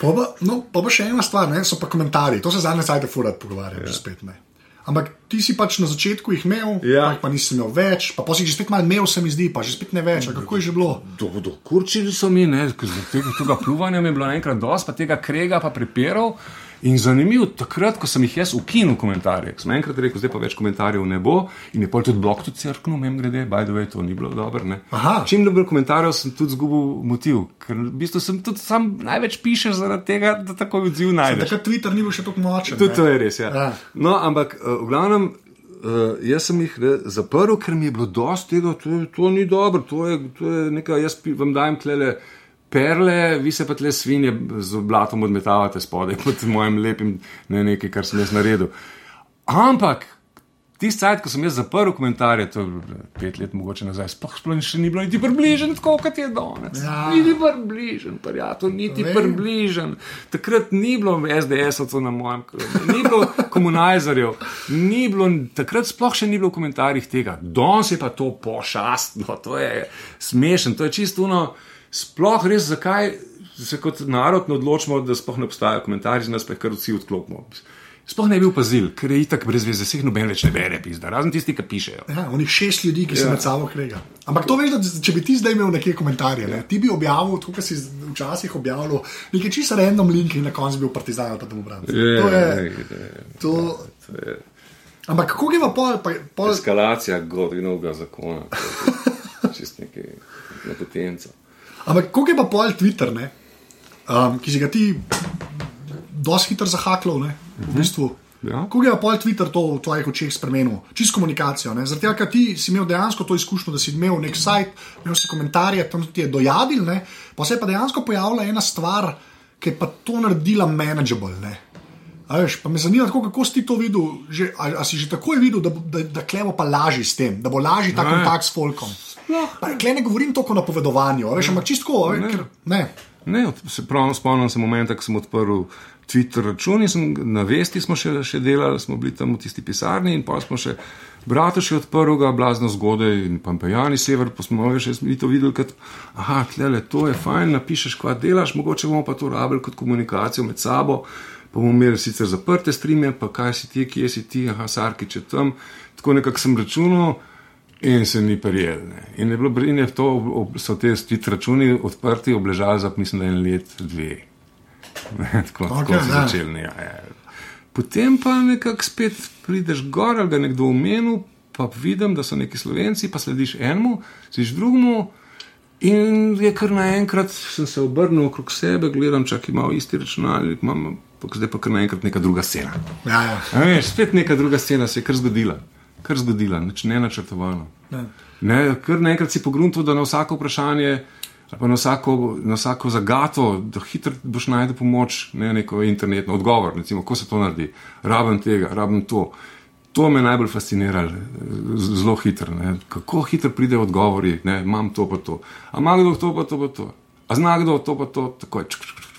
Pa no, pa pa še ena stvar, ne, so pa komentarji. To se zadnje cajt furat pogovarjamo, ja. spet ne. Ampak ti si pač na začetku jih imel, Ja. pa, nisi imel več, pa si jih že spet malo imel, se mi zdi, pa že spet ne več. A kako je že bilo? Do, do kurčili so mi, ne, ker zaradi tega, tega pljuvanja mi je bilo enkrat dosti, pa tega krega, pa prepirov. In zanimivo, takrat, ko sem jih jaz ukinil komentarje, sem enkrat rekel, zdaj pa več komentarjev ne bo, in je pol tudi blok tudi crknil, mem grede, by the way, to ni bilo dobro. Čim ne bilo komentarjev, sem tudi zgubil motiv, ker v bistvu sem tudi sam največ pišeš zaradi tega, da tako odziv najdeš. Takrat Twitter ni bil še tako močen. Tudi to je res. Ja. Ja. No, ampak uh, v glavnem, uh, jaz sem jih re, zaprl, ker mi je bilo dosti tega, to, to ni dobro, to je, to je nekaj, jaz pi- vam dajem tlele. Perle, vi se pa tle svinje z blatom odmetavate spodaj pod mojim lepim, ne nekaj, kar sem jaz naredil. Ampak, tisti cajt, ko sem jaz zaprl komentarje, to je pet let mogoče nazaj, sploh, sploh še ni bilo niti približen, tako kot je danes. Ja. Niti približen, prijatelj, niti Vem. približen. Takrat ni bilo SDS-ovcev na mojem krogu, ni bilo komunajzerjev, ni bilo, takrat sploh še ni bilo v komentarjih tega. Danes je pa to pošastno, to je smešen, to je čisto ono. Sploh res, zakaj se kot narod ne odločimo, da sploh ne obstajajo komentarji, nas pa kar vsi odklopimo. Sploh ne bi opazil, ker je itak brez veze, vseh noben več ne bere, pizda, razen tisti, ki pišejo. Ja, onih šest ljudi, ki se Ja. med sabo krega. Ampak to veš, da če bi ti zdaj imel neke komentarje, ne, ti bi objavil, tako kot si včasih objavljal, nekaj čisto random link in na koncu bil partizan ali pa temu branil. To je. To, ampak kako je pa pol, pa, pol Eskalacija godinovega zakona, čist nekaj na potenco. Ampak kako je pa pol Twitter, ne, um, ki si ga ti dosti hitro zahaklal, ne, v bistvu. Ja. Kako je pa pol Twitter to v tvojih očeh spremenil, čisto komunikacijo? ne? Zaradi tega, ker ti si imel dejansko to izkušnjo, da si imel nek sajt, imel si komentarje, tam ti je dojadil, ne? pa se je pa dejansko pojavila ena stvar, ki je pa to naredila manageable. Ne? Veš, pa me zanima, tako, kako si to videl. Že, a, a si že takoj videl, da, da, da klevo pa lažje s tem, da bo lažje ta kontakt s folkom. Pa, Kle ne govorim toliko o napovedovanju, veš, ampak čisto, a veš, ker ne. Ne, se prav spomnim se momenta, ko sem odprl Twitter račun in sem, na vesti smo še, še delali, smo bili tam v tisti pisarni in pa smo še brata še odprl ga, blazno zgodaj in pampejani sever, pa smo že mi to videli, kot, aha, tlele, to je fajn, napišeš, kva delaš, mogoče bomo pa to rabili kot komunikacijo med sabo. Pa bomo imeli sicer zaprte streame, pa kaj si ti, kje si ti, aha, Sarkič je tam. Tako nekako sem računal, In se ni prijel. ne. In je bilo in je to, ob- so te stit računi odprti, obležali za, mislim, da en let, dve. Ne, *laughs* tako okay, so ja. začeli. Ja, ja. Potem pa nekako spet prideš gor, ali ga nekdo omenil, pa vidim, da so neki slovenci, pa slediš enemu, slediš drugemu. In je kar naenkrat, sem se obrnil okrog sebe, gledam, če ima isti računalnik, imam, ampak zdaj pa kar naenkrat neka druga scena. Ja, ja. A Veš, spet neka druga scena se je kar zgodila, kar zgodila, nič ne načrtovano. Ne. Ne, kar naenkrat si pogrunil, da na vsako vprašanje, pa na vsako, na vsako zagato, da hitro boš najdel pomoč, ne neko internetno odgovor, recimo, kako se to naredi, rabim tega, rabim to. To me najbolj fasciniralo, z- zelo hitro. Ne. Kako hitro pridejo odgovori, ne, imam to pa to. A ima kdo to pa to pa to. A zna kdo to pa to, tako je. čk, čk, čk.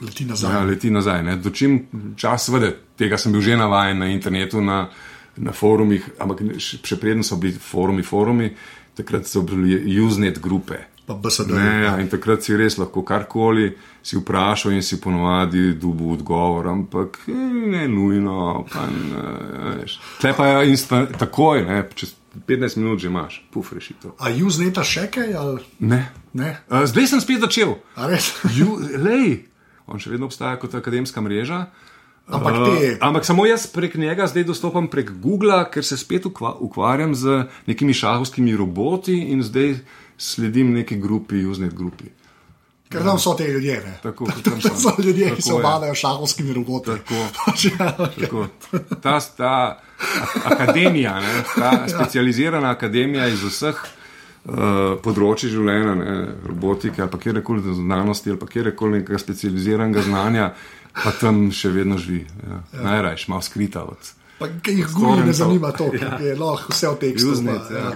Leti nazaj. Ja, leti nazaj. Ne. Dočim čas, seveda, tega sem bil že navaden na internetu, na, na forumih, ampak še, preden so bili forumi, forumi, takrat so bili Usenet grupe. Pa BSD. Ne, ja, in takrat si res lahko karkoli si vprašal in si ponovadi dubu odgovor, ampak eh, ne nujno. Pa, ne. Tle pa je insta, takoj, ne, čez 15 minut že imaš, puf rešitev. A uzneta še kaj? Ali? Ne. Ne? Zdaj sem spet začel. A res? Ju, lej, on še vedno obstaja kot akademska mreža. Ampak te- Uh, ampak samo jaz prek njega zdaj dostopam prek Google, ker se spet ukva, ukvarjam z nekimi šahovskimi roboti in zdaj sledim neki grupi, Usenet grupi. Ker tam so te ljudje. Ne? Tako, *laughs* kot tam tam so ljudje, ki Tako se je. obadajo šahovskimi roboti. Tako. *laughs* Ja, okay. Tako, ta, ta akademija, ne, ta specializirana akademija iz vseh uh, področji življenja, ne, robotike ali pa kjerkoli znanosti ali pa kjerkoli nekega specializiranega znanja, pa tam še vedno živi. Ja. Najrajš, malo skrita od. Pa, jih Google ne zanima to, ja. je lahko vse v tekstu. Usenet, pa, ja.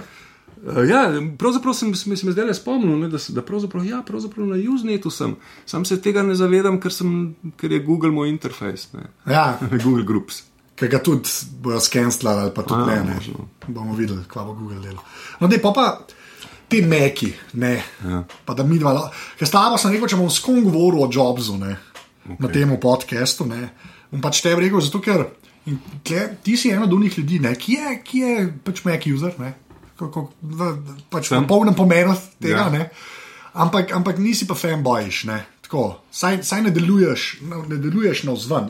Uh, ja, pravzaprav sem sem- sem se zdaj spomnil, ne, da, da pravzaprav, ja, pravzaprav na Usenetu sem. Sam se tega ne zavedam, ker, sem, ker je Google moj interfejs. ne. ja, *laughs* Google Groups. ki ga tudi bojo skenslali, ali pa tudi A, ne. ne. možno. Bomo videli, kva bo Google delal. No, dej, pa pa te meki, ne. Ja. Pa da mi dva, ker stava sem rekel, če bom s kom govoril o Jobsu, ne, okay. na tem podkastu. Bom pač te rekel, zato ker tle, ti si ena od unih ljudi, ne, ki je, ki je pač Mac user, ne. Kako, da, da, pač v polnem pomenu tega, Ja. ne. Ampak, ampak nisi pa fanboyiš, ne. Tako, saj, saj ne deluješ, ne deluješ na vzven,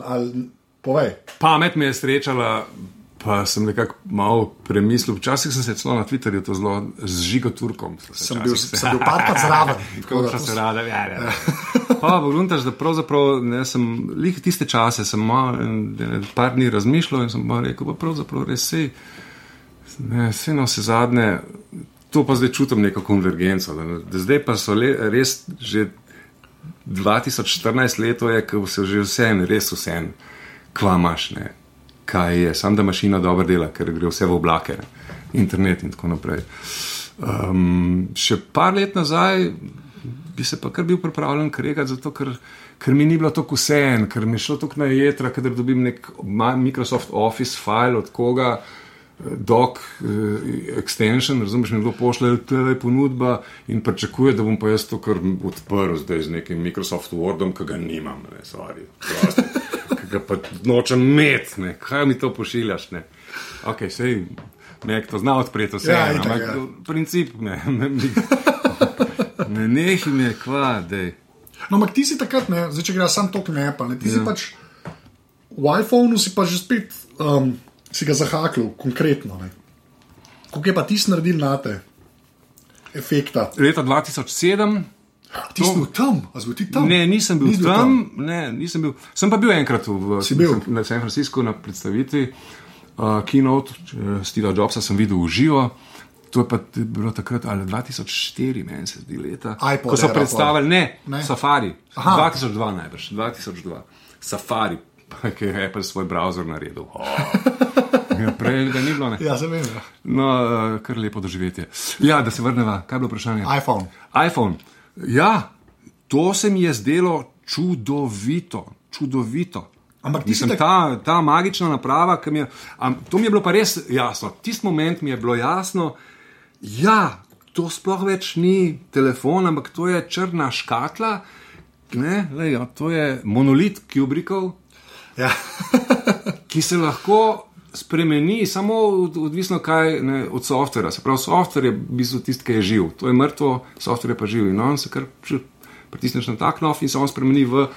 povej. Pamet me je srečala, pa sem nekako malo premislil. Včasih sem se celo na Twitterju to zelo zžigal Turkom. Sem bil, sem bil parkrat zraven. *laughs* Tako da se rada, ja, ja. *laughs* Pa pogruntaš, da pravzaprav ne, sem, lih tiste čase sem malo, en par dni razmišljal in sem pa rekel, pa pravzaprav res sej, ne, sej na vse zadnje, to pa zdaj čutim neko konvergenco, da, da zdaj pa so le, res že 2014 leto je, ko se že vse en, res vse en, kva imaš, ne, kaj je, sam da mašina dobro dela, ker gre vse v oblake, ne, internet in tako naprej. Um, še par let nazaj bi se pa kar bil pripravljen kregati, zato ker, ker mi ni bilo tako vse en, ker mi je šlo tako na jedra, kadar dobim nek Microsoft Office file od koga. eh, Doc uh, extension, razumeš, mi kdo pošlje tele ponudba in pričakuje, da bom pa jaz to kar odprl zdaj z nekim Microsoft Wordom, ki ga nimam, ne, sorry, prosti, ki pa nočem imeti, ne. kaj mi to pošiljaš. Ne. Ok, sej, nek to zna odpreti vse, Ja, ampak ja. princip ne. Ne, ne nehi me, kva, dej. No, ampak ti si takrat, ne, zdaj, če greš sam to knepa, ne, ti ja. si pač v iPhonu si pa že spet um, si ga zahaknil, konkretno. Ne. Kako je pa ti naredil na te efekta? Leta 2007. Ti si bil tam, a si bil ti tam? Ne, nisem bil Nisi tam, ne, nisem bil. Sem pa bil enkrat v, Si bil? na San Franciscu na predstavitvi uh, Keynote uh, Steva Jobsa, sem videl v živo. To je pa bilo takrat, ali 2004, meni se zdi leta. iPod ko so predstavili, ne, Ne? Safari. Aha. 2002 najbrž, 2002. Safari, ki je Apple svoj browser naredil. Oh. *laughs* Ja, prej ga ni bilo, ne. Ja, se vem. Ja. No, uh, kar lepo doživetje. Ja, da se vrnemo, kaj je bilo vprašanje? iPhone. iPhone. Ja, to se mi je zdelo čudovito, čudovito. Ampak ti si tak- ta, ta magična naprava, ki mi je. Am, to mi je bilo pa res jasno. Tisti moment mi je bilo jasno, da to sploh več ni telefon, ampak to je črna škatla. Ne, lej, ja, to je monolit Kubrickov, Ja. ki se lahko spremeni, samo od- odvisno kaj, ne, od softvera. Se pravi, softver je v bistvu tisti, ki je živ. To je mrtvo, softver je pa živ. In on se kar pritisneš na ta knov in se on spremeni v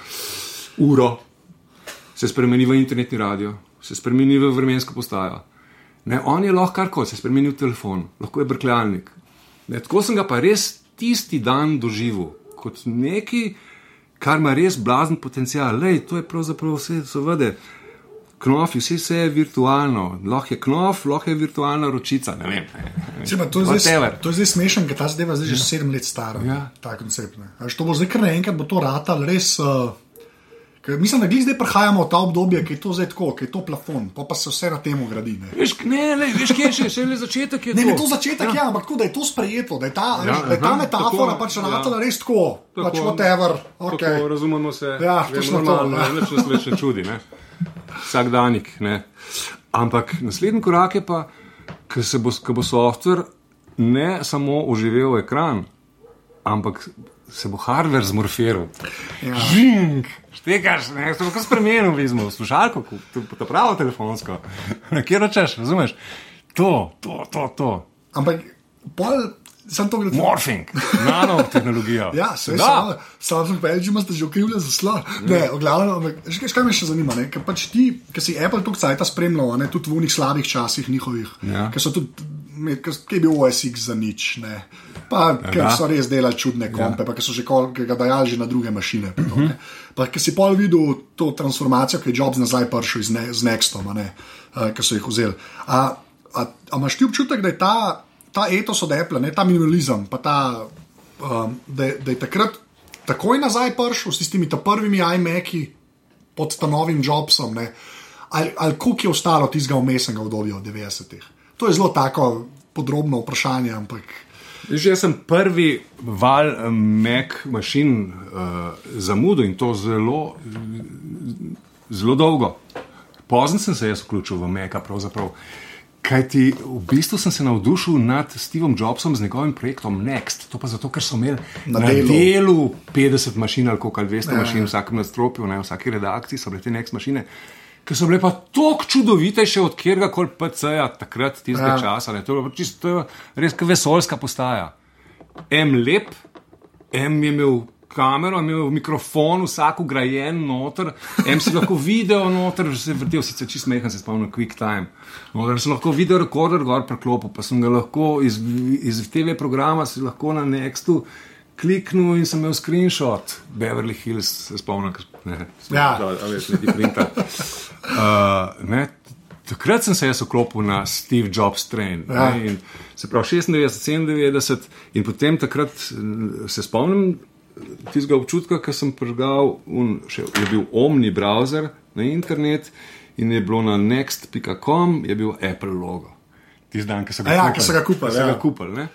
uro, se spremeni v internetni radio, se spremeni v vremensko postajo. Ne, on je lahko karkoli, se spremeni v telefon, lahko je brkljalnik. Ne, tako sem ga pa res tisti dan doživel kot nekaj, kar ima res blazen potencial. Lej, to je pravzaprav vse, seveda. Knof, vse, vse je virtualno, lahko je knof, lahko je virtualna ročica. Ne vem. Saj pa To je, zdaj, to je zdaj smešen, ker ta zadeva zdaj že sedem let stara. Ja. Ta koncept. ne. To bo zdaj kar naenkrat, bo to ratal res. Uh, ker mislim, da glih zdaj prehajamo v ta obdobje, ki je to zdaj tako, ki je to plafon, pa, pa se vse na tem gradi. Ne, Veš, ne, ne, veš, kje je še, še le začetek je ne, to. ne to začetek, ja. ja, ampak tako, da je to sprejeto, da je ta, Ja, ja, da je ta aha, metafora tako, pač ja. ratala res tako, Tako, pač whatever. Tako, Okay. razumemo se. Ja, vem, točno to, normalno, ja. Nič nas več ne čudi. Ne? Vsak. Ne? Ampak naslednji korak je pa, ko se bo, ko bo softver ne samo oživel ekran, ampak se bo hardware zmorfiral. Ja. Žing, štekaš, ne, se bo kar spremenil, vizmo, slušalko, ko- to, pravo telefonsko. *laughs* Kje ročeš, razumeš? To, to, to, to. Ampak pol, sem to gledal. Morphing, nanotehnologija. *laughs* Ja, se da. sam sem pa že imaš že okrivljen za slo. Ne, glavnem, ampak, veš, kaj- me še zanima, ne? ker pač ti, ki si Apple tukaj cajta spremljal, a ne tudi v unih slabih časih njihovih, Ja. ker so tudi, ker- ki je bil OSX za nič, ne. Pa, ker Aha. so res delali čudne kompe, pa ki so že kol, ga dajali že na druge mašine. Pa, to, ne. pa ker si pol videl to transformacijo, ki je Jobs nazaj prišel z, ne, z Nextom, ne, uh, ki so jih vzeli. A, a, a imaš ti občutek, da je ta, ta etos od Apple, ne, ta minimalizem, pa ta um, da, je- da je takrat takoj nazaj prišel s tistimi prvimi iMaki pod ta novim Jobsom, ne? ali, ali koliko je ostalo tistega umestnega obdobja v 90-ih. To je zelo tako podrobno vprašanje, ampak Že sem prvi val eh, Mac mašin uh, zamudil in to zelo, zelo dolgo. Pozno sem se jaz vključil v Maca, pravzaprav. Kaj ti v bistvu sem se navdušil nad Stevom Jobsom z njegovim projektom Next. To pa zato, ker so imeli Na na, delu. na delu 50 mašin ali koliko, ali 200 Ja. mašin vsakem nadstropju, ne, v vsaki redakciji so bile te Next mašine. Ki so bile pa tako čudovitejše od kjerga koli PC-ja takrat, tistega Ja. časa. Ne. To je čisto, to je res vesoljska postaja. M lep, M je imel kamero, je imel mikrofon, vsak ugrajen noter, M si lahko video noter, se je vrtel, sicer čist mehen, se spomnim, quick time. Noter sem lahko video rekorder gor preklopil, pa sem ga lahko iz, iz TV programa si lahko na Nextu kliknil in sem imel screenshot Beverly Hills, se spomnim, ne, Ja. da, a veš, neki printer. Uh, ne, takrat sem se jaz vklopil na Steve Jobs train. Ja. Ne, in se pravi 96, 97 in potem takrat se spomnim tistega občutka, ki sem prežgal, un, še, je bil Omni browser na internet in je bilo na next.com, je bil Apple logo. Tisti dan, ki so ga ja, kupili. ki so ga kupili, ja. ga kupili, ne.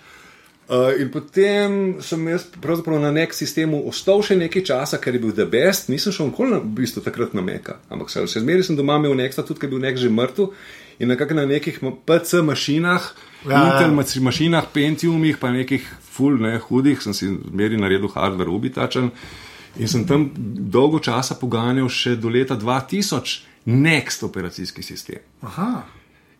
Uh, in potem sem jaz pravzaprav na nek sistemu ostal še nekaj časa, ker je bil the best, nisem šel nikoli na, v bistvu takrat na Meka, ampak se, še zmeraj sem doma imel neksta, tudi ker je bil nek že mrtev in nekako na nekih PC mašinah, Ja, ja, Intel ja. mašinah, Pentiumih, pa nekih full ne, hudih, sem si zmeraj naredil hardware ubitačen. In sem tam dolgo časa poganjal še do leta 2000 Next operacijski sistem. Aha.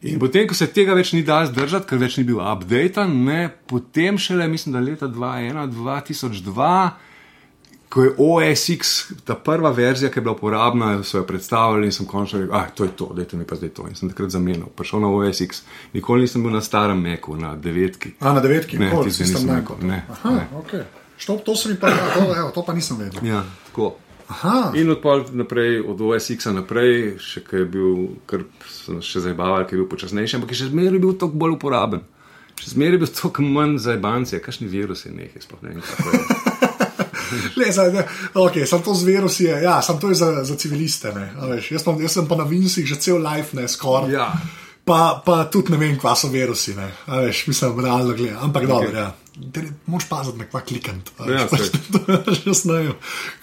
In potem, ko se tega več ni dal zdržati, ker več ni bil update, ne, potem šele, mislim, da leta 2001-2002, ko je OSX, ta prva verzija, ki je bila uporabna, so jo predstavili in sem končno rekel, ah, to je to, dajte mi pa zdaj to. In sem takrat zamenjal, prišel na OSX. Nikoli nisem bil na starem Meku, na devetki. A na devetki, Ne, tisti sistem nisem rekel, ne, Aha, ne. okay. Što, to, se mi pa, ja, to, evo, to pa nisem vedel. Ja, tako. Aha, In od naprej, od OSX-a naprej, še kaj je bil, kar nas še zabavali, ki je bil počasnejši, ampak je še zmeraj bil toliko bolj uporaben. Še zmeraj je bil toliko manj za banke, kakšni virusi nekaj, sploh ne vem. Le, *laughs* za, ne, okay, sem to z virusi, je, ja, sem to za, za civiliste. Ne, a veš, jaz, sem, jaz sem pa na Vinsih že cel life, ne skoraj. Ja. Pa, pa tudi ne vem, kva so virusi. Ne, a veš, mislim, realno gledam. Ampak okay. dobro, ja. Moš paziti na kva klikant. Ja, že znajo,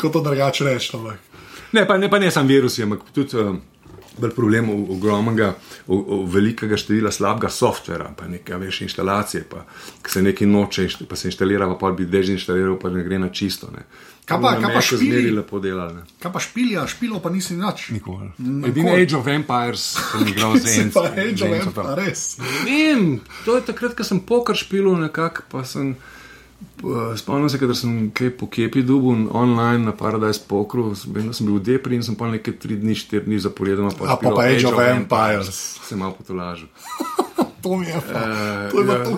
kot to drugače ampak. Ne, pa ne, pa ne samo virusi, ampak tudi bolj problem o- ogromnega, o- o velikega števila slabega softvera, pa nekaj veš inštalacije, pa ko se nekaj noče, pa se inštalira, pa bi dezinštaliral, pa ne gre na čisto. Ne. Kaj pa- kaj pa špili? zmeraj lepo delali. ne. Kaj pa špilja, špilo pa nisi nič. Nikoli. Edini Age of Empires sem igral *laughs* z enim. pa Age of Empires, res. Vem, to je takrat, ko sem poker špilil nekako, pa sem. Uh, spomnim se, da sem kaj po kepi dubu online na Paradise Pokru, vem, da sem bil v Depri in sem pa nekaj tri dni, štiri dni zaporedoma A pa pa Age of Empires. Se malo potolažil. *laughs* To mi je pa. Eh, To je pa ja. tako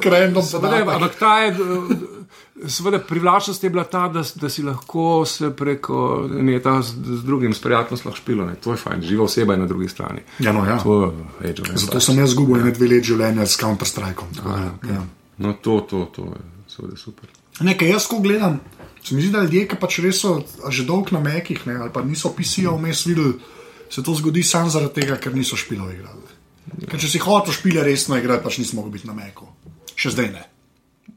podatek. ampak ta je, eh, seveda, privlačnost je bila ta, da, da si lahko se preko neta z, z drugim, s prijateljem lahko špilo. Ne. To je fajn, živa oseba je na drugi strani. Ja, no, ja. To Age Zato sem jaz izgubil ene dve leti življenja s Counter-Strikeom. da, ja. No, to, to, to je super. Nekaj jaz, ko gledam, se mi zdi, da ljudje, ki pač res so že dolgo na mekih, ne, ali pa niso PC-jev vmes videli, se to zgodi samo zaradi tega, ker niso špilov igrali. Ker če si hotel špile resno igrati, pač nismo mogli biti na meku. Še zdaj ne.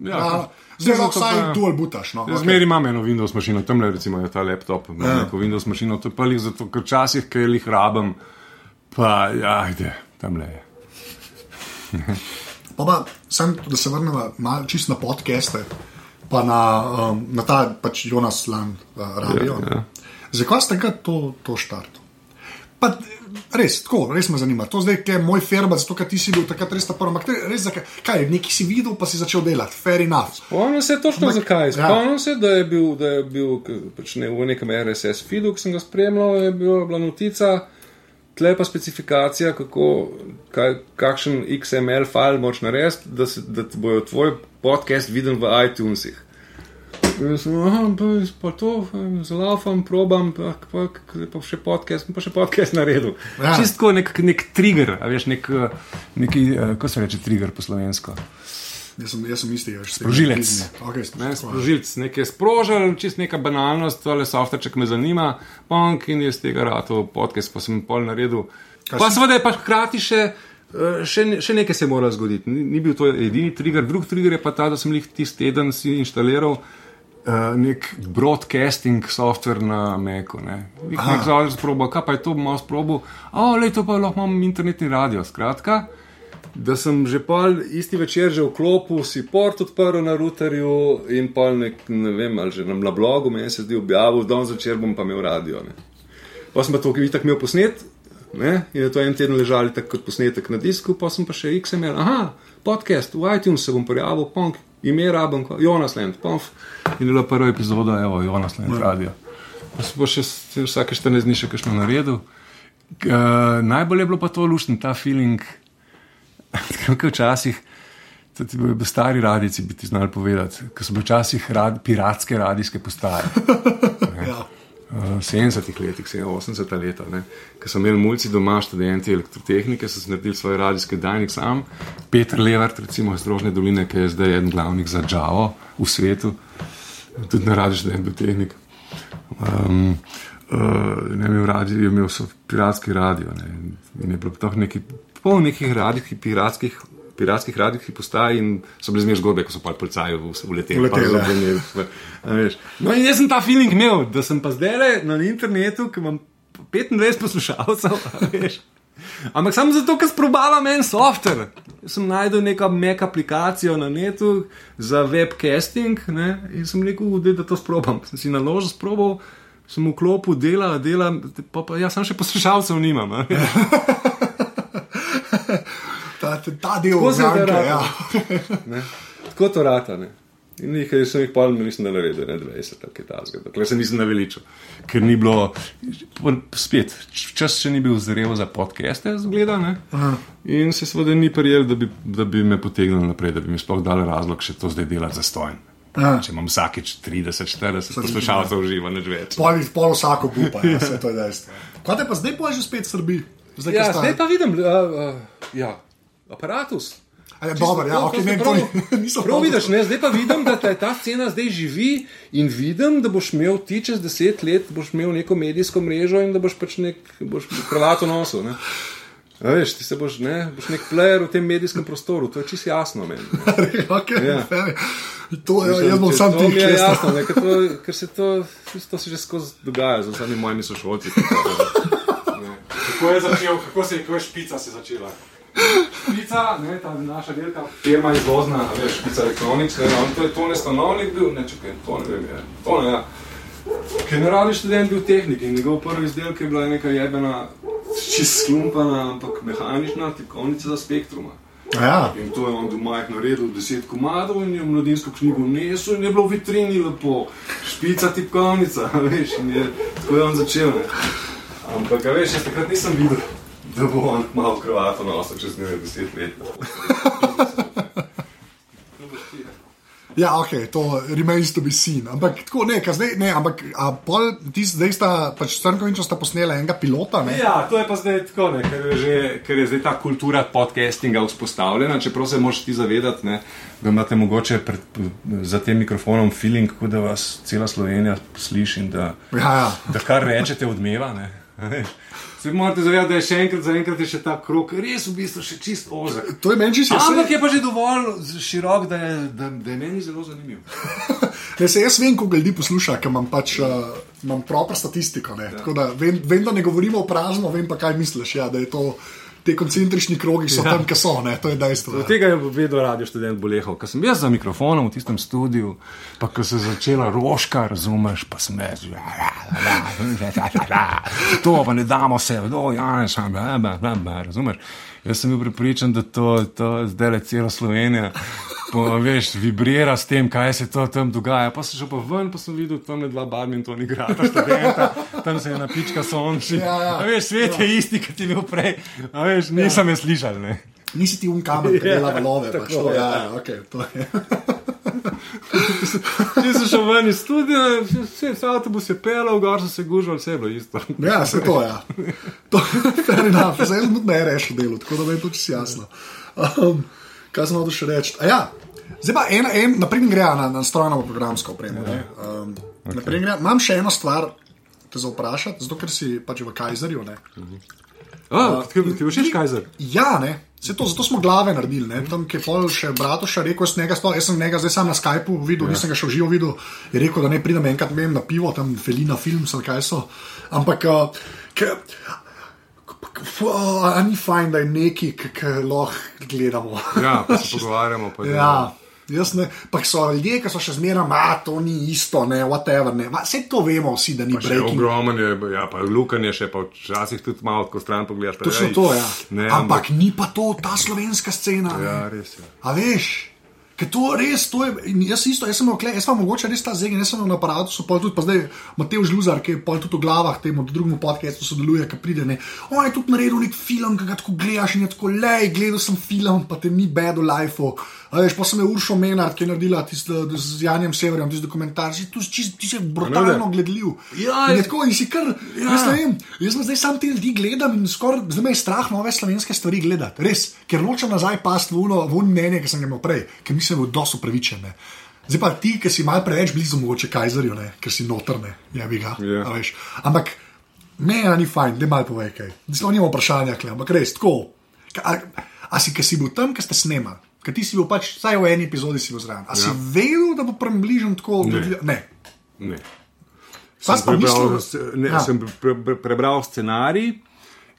Ja, zdaj lahko vsaj dual butaš. No. Jaz Zmeri imam eno Windows mašino, tam le recimo je ta laptop, imam Ja. neko Windows mašino, to je pa jih zato, ker včasih, ker jih rabim, pa ja, ajde, tam le je. Pa, pa sem, da se vrnemo malo čist na podcaste, pa na, um, na ta pač Jonas Land uh, radio. Ja, ja. Zakaj ste ga to, to štartili? Pa res, tako, res me zanima. To zdaj, je moj ferba, zato ker ti si bil takrat res ta prvi. Ampak res, zakaj, kaj, nekaj si videl, pa si začel delati, fair enough. Spomnim se točno Ampak- zakaj. ja. Spomnim se, da je bil, da je bil pač ne, v nekem RSS feedu, ki sem ga spremljal, je bila, bila notica, tle pa specifikacija, kako, kaj, kakšen XML file moč narediti, da, se- da bojo tvoj podcast viden v iTunesih. In Jaz sem, aha, pa, pa to, zalaufam, probam, pa, pa, pa še podcast, pa še podcast naredil. Ja. Čistko nek, nek trigger, a veš, nek, eh, neki, eh, kako se reče trigger po slovensko. Jaz sem, jaz sem isti, veš. Sprožilec. Okay, Ne, sprožilc, nekaj sprožil, čist neka banalnost, tole softverček me zanima, ponk in je z tega rado podcast, pa sem pol naredil. Kaj Pa seveda je pa hkrati še, eh, še, še nekaj se mora zgoditi. Ni, ni bil to edini trigger, drug trigger je pa ta, da sem jih tisti teden si inštaliral. Uh, nek broadcasting software na Macu. Ne. Nek, software sprobo, kaj pa je to, bom malo sprobo. O, le to pa lahko imam internetni radio. Skratka, da sem že pol isti večer že vklopil, si port odprl na routerju in pol nek, ne vem, ali že na na blogu meni se zdi objavil, da zvečer bom pa imel radio. Ne. Pa sem pa to, ki bi tako imel posnet, ne, in je to en teden ležali tako kot posnetek na disku, pa sem pa še XML, aha, podcast, v iTunes se bom prijavil, ponk, ime rabim, Jonas Land, ponf. In je bila prva epizoda, evo, Jonas Land radio. Pa sem pa še vsake 14 dni še kakšno naredil. Uh, najbolj je bilo pa to lušten, ta feeling, kot včasih. Tudi bil stari radici, bi ti znali povedati, ker so bile včasih rad, piratske radijske postaje. *laughs* Ja. v 70-ih letih, 80-ta leta, ko so imeli mulci doma, študenti elektrotehnike, so naredili svoje radijske dajnik sam. Petr Levart, recimo iz Rožne doline, ki je zdaj eden glavnih za Džavo v svetu, tudi na radiju študent tehnik. Um, uh, ne imel radio, imel so piratski radio ne, in je bilo to neki pol nekih radijskih piratskih. Piratskih radijskih postaj in so bile zmeraj zgodbe, ko so pa policaji uleteli. Uleteli, ja. No, in jaz sem ta feeling imel, da sem pa zdaj na internetu, ki imam 25 poslušalcev. Ampak samo zato, ker sprobavam en softver. Jaz sem najdel neko mek aplikacijo na netu za webcasting ne, in sem rekel, da, da to sprobam. Sem si naložil, sprobal, sem v klopu delal, delam, pa, pa jaz sem še poslušalcev nimam. *laughs* Ta, ta, ta del Tako se da ja. *laughs* Ne? Tako to rata. Ne? In nekaj sem jih pol, mislim, da naredil, ne 20 ali kaj takega. Dokler se nisem naveličal, ker ni bilo, spet, čas še ni bil zrel za podcaste, zgleda. ne. In se seveda ni prijel, da bi, da bi me potegnil naprej, da bi mi sploh dal razlog še to zdaj delati za stojen. Aha. Če imam vsakeč 30, 40 poslušalcev živa, neč več. Pol, pol vsako gupa, ja, *laughs* vse to je dejstvo. Kaj te pa zdaj pa že spet srbi? Zdaj, Ja, zdaj pa vidim, uh, uh, ja, aparatus. A je Dobro, ja, ok, ne, ni- *laughs* nisem Prav vidiš, ne, zdaj pa vidim, da te ta scena zdaj živi in vidim, da boš imel ti čez deset let, boš imel neko medijsko mrežo in da boš pač nek, boš kravato nosil. Ne. A veš, ti se boš, ne, boš nek player v tem medijskem prostoru, to je čisto jasno meni. *laughs* okay, Ja. fair. To, ja, jaz bom sam je čestil. jasno, ne, ker, to, ker se to, to se že skozi dogaja z vsemi mojimi sošolci. *laughs* Kako je začel, kako se je, je špica se začela? Špica, ne, ta naša delka, firma izvozna, veš, špica elektronics, ne, on to je Tone Stanovnik bil, ne, čakaj, to ne vem, je, to ne, ja. Generalni študent bil tehnik in njegov prvi izdelek je bila neka jebena, čist slumpana, ampak mehanična tipkovnica za spektruma. Ja, In to je on doma naredil, deset komadov in je v mladinsko knjigo nesel in je bilo v vitrini lepo, špica tipkovnica, *laughs* veš, in je tako je on začel. Ne. Ampak, a veš, jaz takrat nisem videl, da bo on malo krvato nosil čez nekaj deset let. *laughs* ja, ok, to remains to be seen. Ampak tako ne, ka zdaj, ne, ampak a pol, ti zdaj sta, pač Crnkoviča sta posnela enega pilota, ne? Ja, to je pa zdaj tako, ne, ker, je že, ker je zdaj ta kultura podcastinga vzpostavljena, čeprav se moraš ti zavedati, ne, da imate mogoče pred, za tem mikrofonom feeling, kot da vas cela Slovenija sliši in da, Ja, ja. da kar rečete odmeva. Ne, veš. Se morate zavedati, da je še enkrat, zaenkrat je še ta krok res v bistvu še čist ozek. To je meni čisto Ampak jasno. je pa že dovolj širok, da je, da, da je meni zelo zanimiv. *laughs* Ne, se jaz vem, koliko ljudi posluša, ker imam pač uh, imam proper statistiko. Ja. Tako da vem, vem, da ne govorimo o prazno, vem pa kaj misliš. Ja, da je to, te koncentrični krogi so ja. tam, kjer so, ne, to je dejstvo. Od Ja. tega je vedno radio študent bolehal. Ker sem jaz za mikrofonom v tistem studiu, pa ko se je začela roška, razumeš, pa sem jaz. "Ja, ja, ja, ja, ja, ja, To pa ne damo se, do Janez, razumeš. Jaz sem bil pripričan, da to, to zdaj le cela Slovenija. Po, veš, vibrira s tem, kaj se to tam dogaja. Pa sem šel pa ven, pa sem videl tam dva badmintona igrata, študenta, tam se je napička sonči. Ja, ja. A veš, svet ja. je isti, kot je bil prej. A veš, nisem ja. jaz slišal. Ne. Nisi ti un kamen, ki dela *laughs* valove. tako, Pač, to, ja, ja. ja, okay, to je. *laughs* Če sem šel ven iz studia, vse, vse avtobus je pelal, gor so se gužali, vse je bilo isto. Ja, se to je. Ja. To je fair enough, zdaj tudi ne rešil delo, tako da je to čisto jasno. Um, kaj sem hotel še reči? A Ja, zdaj pa en, en naprej gre na, na strojno programsko opremo. ne. Um, naprej gre, imam še eno stvar. Te za vprašati, zato ker si pač v Kajzerju. ne. Oh, ti ti je všeč Kajzer? Ja, ne. Se to, zato smo glave naredili. Ne? Tam, je pol še bratoša rekel, jaz, njega, sploh- jaz sem njega zdaj sam na Skypu videl, ja. nisem ga še v živo videl. Je rekel, da ne pridem enkrat vem, na pivo, tam Felina Films ali kaj so. Ampak, uh, ke, Fu, a ni fajn, da je neki, ki lahko gledamo. Ja, pa se *laughs* pogovarjamo. Pa Ja, jaz ne. Pa so ljudje, ki so še zmeraj, da to ni isto, ne, whatever. Ne. Ma, Vse to vemo, vsi, da ni Še breaking. ogromen je, ja, pa lukan je še, pa včasih tudi malo, ko stran pogledaš. pa, Točno ej, to, ja. Ne, Ampak ni pa to ta slovenska scena. ne. Ja, res je. A veš, ker to res, to je, jaz isto, jaz sem okle, jaz sem mogoče res ta zegen, jaz sem na aparatu, so pa tudi, pa zdaj Matej Žluzar, ki je pa tudi v glavah temu drugemu podcastu sodeluje, ki pride, ne, on je tudi naredil nek film, ki ga tako gledaš in je tako, lej, gledal sem film, pa te ni bad v lifeu. A veš, pa sem je Uršo Menard, ki je naredila tisto z Janjem Severjem, tisti dokumentar, si tu si, ti si brutalno gledljiv. Ja, in je je- tako, in si kar, ja. jaz ne vem, jaz sem zdaj sam te ljudi gledam in skoraj, zdaj me je strah nove slovenske stvari gledati, res, ker nočem nazaj past v uno, v uno mnenje, ki sem ga imel prej, ker mislim, da je dosto upravičen. ne. Zdaj pa ti, ki si mal preveč blizu, mogoče Kajzerju, ne, ker si notrne, ja bi ga. Ja. a veš. Ampak meni ni fajn, da mal povej kaj. Zdaj nimamo vprašanja, kle, ampak res, tako. A, a si, ki si bil tam, ki ste snemali, ker ti si bil pač, vsaj v eni epizodi si bil zraven. A si Ja. vedel, da bo približen tako? Ne. gledljiv- ne. Ne. Pa prebral, mislil, ne, Ja. sem pre, pre, prebral scenarij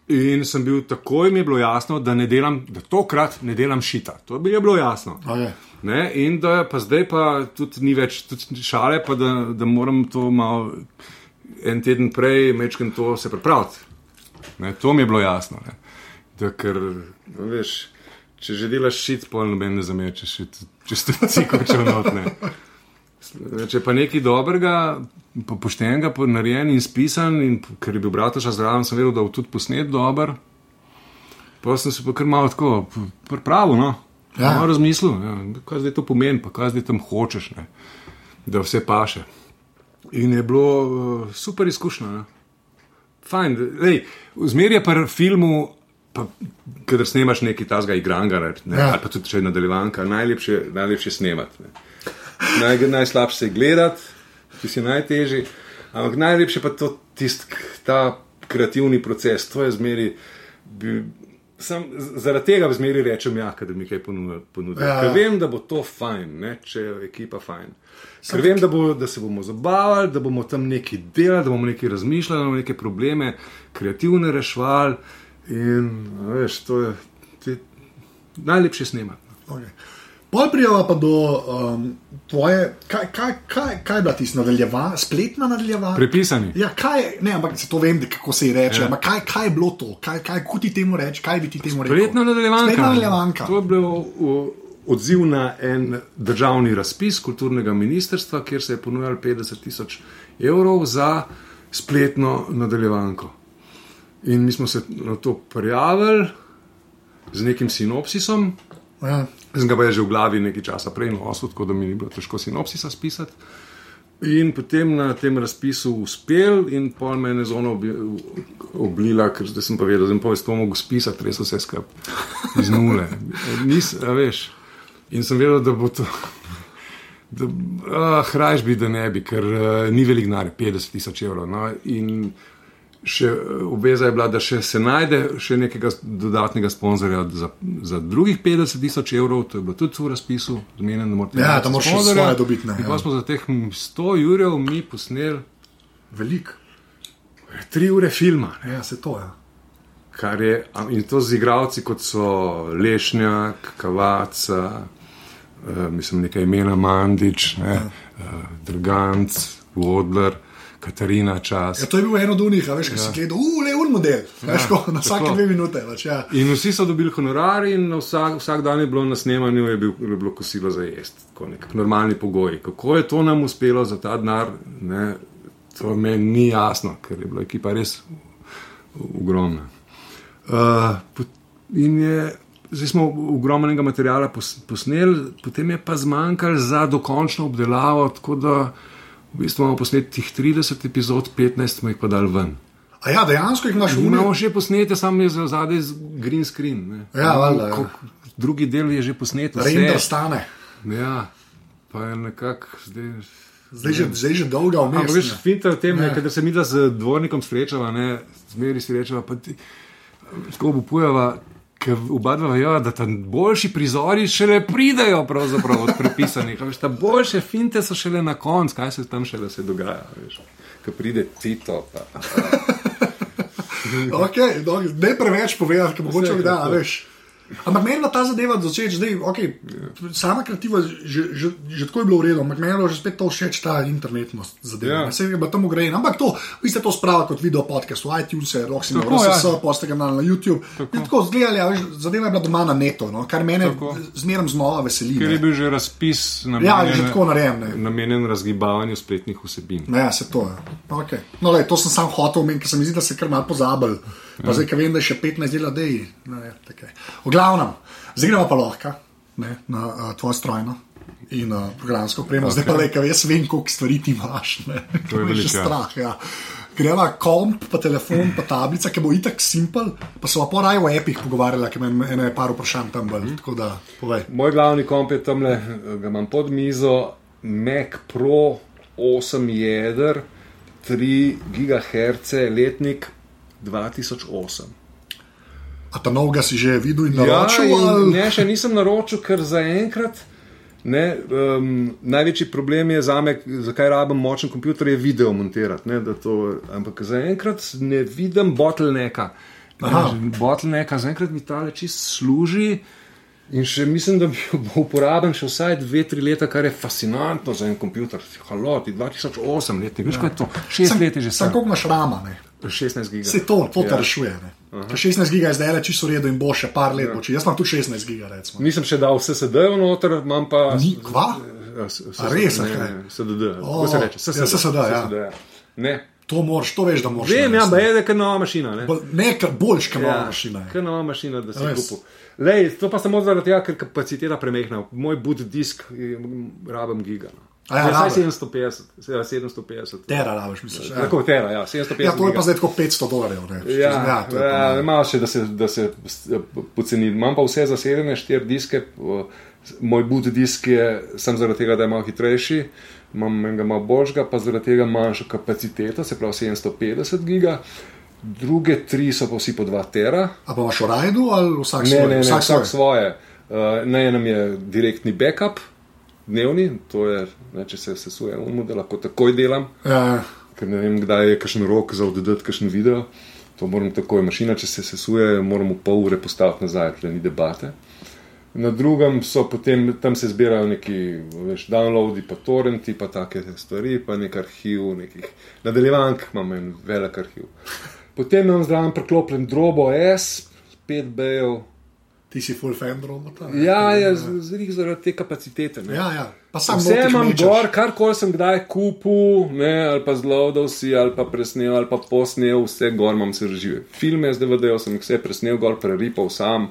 in sem bil takoj, mi je bilo jasno, da, ne delam, da tokrat ne delam šita. To bi je bilo jasno. Okay. Ne, in da pa zdaj pa tudi ni več tudi šale, pa da, da moram to malo en teden prej mečem to se pripraviti. Ne, to mi je bilo jasno. Ne. Da, ker, no, veš, če že delaš šit, pol noben ne zamečeš, če si cikl črnotne. Če pa nekaj dobrega, poštenega, narejen in spisan, in ker je bil bratoš zraven, sem vedel, da bo tudi posnet dober. Pa sem se pa kar malo tako pripravil, no. Ja. Malo razmislil, ja, kaj zdaj to pomeni, pa kaj zdaj tam hočeš, ne. da vse paše. In je bilo uh, super izkušnja. Fajn, zmer je pa v filmu, kader snemaš nekaj tazga igranga, ne, ja. ali pa tudi če je nadaljevanka, najlepše, najlepše snemati. Naj, najslabše je gledati, ti si najtežji, ampak najlepše pa to tist, ta kreativni proces, to je zmeri. Bi, Sam, zaradi tega v zmeri rečem, ja, da mi kaj ponudijo. Ja. Ker vem, da bo to fajn, ne, če je ekipa fajn. Ker vem, da, bo, da se bomo zabavali, da bomo tam nekaj delali, da bomo nekaj razmišljali, da bomo neke probleme kreativne rešvali. In veš, to je ti, najlepše snemati. Okay. Pol prijava pa do um, tvoje, kaj, kaj, kaj, kaj je bila tisto nadaljevanje, spletna nadaljevanja? Prepisani. Ja, kaj, ne, ampak se to vem, kako se ji reče. Ja. Kaj, kaj je bilo to, kaj, kaj ti temu reči, kaj bi ti temu rekel? Spletna nadaljevanja. Spletna nadaljevanja. To je bilo odziv na en državni razpis kulturnega ministrstva, kjer se je ponujalo 50 tisoč evrov za spletno nadaljevanko. In mi smo se na to prijavili z nekim sinopsisom. Ja. Sem ga pa že v glavi nekaj časa prej nosil, tako da mi ni bilo težko sinopsisa spisati. In potem na tem razpisu uspel, in pol me je zelo oblila, ker zdaj sem pa vedel, da sem povedal, da bom mogel spisati, res vse skupaj iz nule. Nis, veš. In sem vedel, da bo to. Hrajš bi, da ne bi, ker uh, ni velik denar, 50 tisoč evrov. No? In še obveza je bila, da še se najde še nekega dodatnega sponzorja za, za drugih 50 tisoč evrov, to je bilo tudi v razpisu, zmenjeno, da morate. Ja, da moraš še svoje dobiti. Ne, ja. Pa smo za teh 100 jurjev mi posneli velik. Tri ure filma. Ne. Ja, se to je. Ja. Je, in to z igravci, kot so Lešnjak, Kavaca, uh, mislim, nekaj imena Mandič, ne, ja. uh, Drganc, Vodler. Katarina čas. Ja, to je bil en od unih, veš, ki ja. si gledal, ule, un model, ja, veš, ko, na vsake dve minute. Več, ja. In vsi so dobili honorari, in vsak, vsak dan je bilo na snemanju, je, bil, je bilo kosilo za jesti, kot normalni pogoji. Kako je to nam uspelo za ta denar, to meni ni jasno, ker je bila ekipa res ogromna. Uh, in je. Zdaj smo ogromnega materijala posneli, potem je pa zmanjkalo za dokončno obdelavo, tako da V bistvu imamo posnetih 30 epizod, 15 smo jih pa dal ven. A ja, dejansko jih imaš v Imamo še posnete, samo je zadaj green screen. Ne. Ja, valjda. Ja. Drugi del je že posnet. Render stane. Ja, pa je nekako zdaj. Zdaj že, zdaj že dolgo vmes. Ampak veš, finta v tem, ja. da se mi da z dvornikom srečava, ne, zmeri srečava, pa ti, tako bo pojava, ker oba dva vejo, da tam boljši prizori šele pridejo od prepisanih. Veš, ta boljše finte so šele na koncu, kaj se tam šele se dogaja. Ko pride Tito. *laughs* okay, no, ne preveč povedati, ker mogoče bi da, veš. Ampak meni je ta zadeva začeti, zdaj, okay, yeah. sama kreativa, že, že, že tako je bilo v redu, ampak meni je že spet to všeč, ta internetnost zadeva. Yeah. Se je pa tam ugrajen, ampak to, vi ste to spravili kot video podcast v iTunes, Roxy, RSS, ja. poste kanal na YouTube. Tako, tako zgledali, ja, zadeva je bila doma na neto, no, kar mene zmeraj znova veseli. Ker je bil že razpis namenjen, ja, že tako narejen, namenjen razgibavanju spletnih vsebin. Ja, se to je. Okay. No, lej, to sem sam hotel, ker se mi zdi, da se kar malo pozabil. Pa ja. zdaj, ki vem, da je še 15 dela, da je. V glavnem, zdaj gremo pa lahko ne, na uh, tvojo strojno in uh, programsko opremo. Okay. Zdaj pa le, kaj jaz vem, koliko stvari ti imaš. To je že strah. Ja. Greva komp, pa telefon, pa tablica, ki bo itak simpel. Pa se pa raje o epih pogovarjala, ker imam ene par vprašanj tam bolj. Mm. Moj glavni komp je tam le, ga imam pod mizo, Mac Pro 8 jeder, 3 GHz letnik, 2008. A ta novega si že videl in naročil? Ja, in ne, še nisem naročil, ker zaenkrat. Ne, um, največji problem je za me, zakaj rabim močen računalnik, je video montirati. Ne, to, ampak zaenkrat ne vidim bottlenecka. Bottlenecka, zaenkrat mi ta le čist služi. In še mislim, da bi bo uporaben še vsaj dve, tri leta, kar je fascinantno za en komputer. Halo, ti 2008 let, veš, kaj je to? Šest let je že Sam sam. koliko imaš rama, ne? 16 gigabajtov. Se to, to te Ja. rešuje. ne. Ker 16 giga je zdaj le čisto v redu in bo še par let. Ja. Jaz imam tu 16 giga, recimo. Nisem še dal SSD-jev noter, imam pa. Ni, kva? A res, ne, SSD. Kako se reče? ja, SSD, ja. ja. Ne. To moraš, to veš, da moraš. Vem, ja, je, kar nova mašina. Ne? Ne, boljš, kot nova Ja, mašina. Kar nova mašina, da si kupil. Lej, to pa samo zaradi tega, ker kapaciteta premehna. Moj boot disk je- rabim giga. No. A ja, Ja, rabe. saj 750, ja, 750. Tera, rabiš, misliš. Ja. Tako tera, ja, 750. ja, to je pa zdaj tako 500 dolarjev. Ne. Ja, ja, ja, ne. malo še, da se, da se poceni. Imam pa vse zasedene, štiri diske. Moj boot disk je samo zaradi tega, da je malo hitrejši, imam enega malo boljšega, pa zaradi tega manjšo kapaciteto, se pravi 750 giga. Druge tri so pa vsi po 2 tera. A pa imaš v rajdu ali vsak Ne, svoj? ne, ne, vsak vsak svoj. svoje. Uh, na enem je direktni backup, dnevni, to je, ne, če se sesuje umu, da lahko takoj delam Ja, ker ne vem, kdaj je kakšen rok za oddati kakšen video. To moram takoj, mašina, če se sesuje, moram v pol ure postaviti nazaj, tle ni debate. Na drugem so potem, tam se zbirajo neki veš, downloadi, pa torrenti, pa take stvari, pa nek arhiv, nekih nadaljevank, imam en velik arhiv. Potem imam zraven priklopljen drobo S, 5 B-jev. ti si full fan robota. Ja, je z- z- zaradi te kapacitete. ne. ja, ja. Pa sam Vse imam mečeš. gor, kar koli sem kdaj kupil, ne, ali pa zlodal si, ali pa presnel, ali pa posnel, vse gor imam se režive. Filme z DVD-jev sem vse presnel, gor preripal sam. Uh,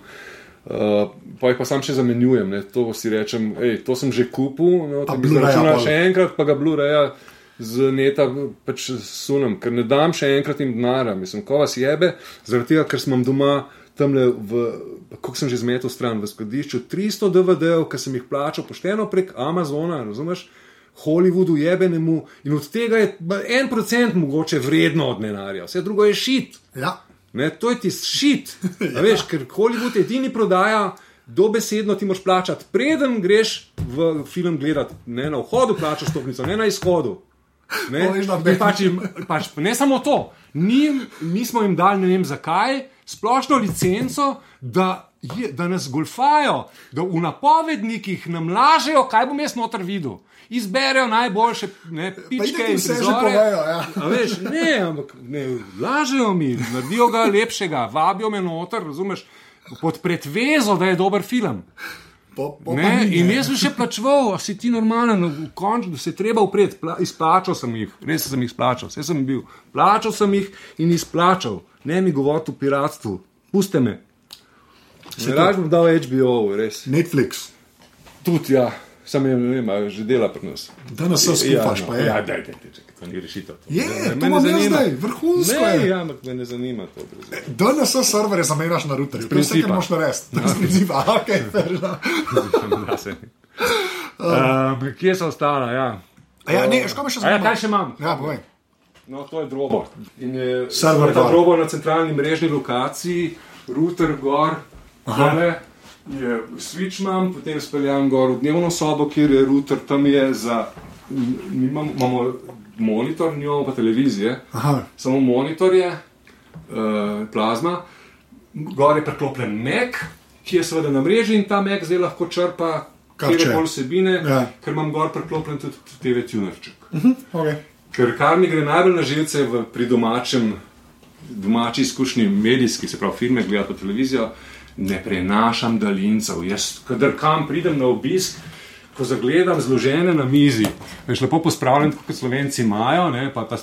pa jih pa sam še zamenjujem, ne. to si rečem, ej, to sem že kupil, no, Pa zaračunal pol. še enkrat, pa ga Blu-raya z neta pač sunem, ker ne dam še enkrat jim denarja, mislim, ko vas jebe, zaradi tega, ker sem doma tam le kako sem že zmetel stran v skladišču, 300 DVD-jev, ki sem jih plačal pošteno prek Amazona, razumeš? Hollywoodu jebenemu in od tega je en procent mogoče vredno od denarja, vse drugo je šit. Ja. Ne, to je ti šit. *laughs* Ja. Veš, ker Hollywood edini prodaja, dobesedno ti moraš plačati, preden greš v film gledati. Ne na vhodu plačaš stopnico, ne na izhodu. Ne, ne- pač, jim- pač, ne samo to, Ni, mi smo jim dali, ne vem zakaj, splošno licenco, da, je, da nas golfajo, da v napovednikih nam lažejo, kaj bom jaz noter videl. Izberejo najboljše ne, pičke itak in vse že povejo, ja. A Veš, ne, ampak ne, lažejo mi, naredijo ga lepšega, vabijo me noter, razumeš, pod pretvezo, da je dober film. Po, po, Ne, ni, in ne. jaz sem še plačeval, a si ti normalen, končni, da se je treba upreti. Pla, izplačal sem jih, res sem jih izplačal, vse sem bil. Plačal sem jih in izplačal. Ne mi govoriti o piratstvu, puste me. Se raje bom dal HBO, res. Netflix, Tudi ja, sam je, ne vem, že dela pri nas. danes se skupaš, pa je. Ja, daj, daj, daj, čakaj, to ni rešitev. To. Je, Ne, to imam jaz zdaj, vrhunsko Ne, je. ja, ampak me ne zanima to. brez- DNS serverje zamenjaš na routerju, to je vse, kar moš narediti. Z principa, *laughs* ok, fair *laughs* se. Um, kje so ostala? Ja. A ja, ne, škoda še A ja, kaj še imam? Ja, povej. No, to je drobo. In je Server gor. drobo na centralni mrežni lokaciji, router gor, tole je switch imam, potem speljam gor v dnevno sobo, kjer je router, tam je za, mi imamo, imamo monitor, nimamo pa televizije, Aha, samo monitor je, uh, plazma, gor je priklopljen Mac, ki je seveda na mreži in ta Mac zdaj lahko črpa kjerkoli vsebine, Ja. ker imam gor priklopljen tudi TV tunerček. ok. Ker kar mi gre najbolj na živce v, pri domačem, domači izkušnji medijski, se pravi filme, gledati po televizijo, ne prenašam daljincev. Jaz, kadar kam pridem na obisk, ko zagledam zložene na mizi, veš, lepo pospravljen, kot slovenci imajo, ne, pa, pa,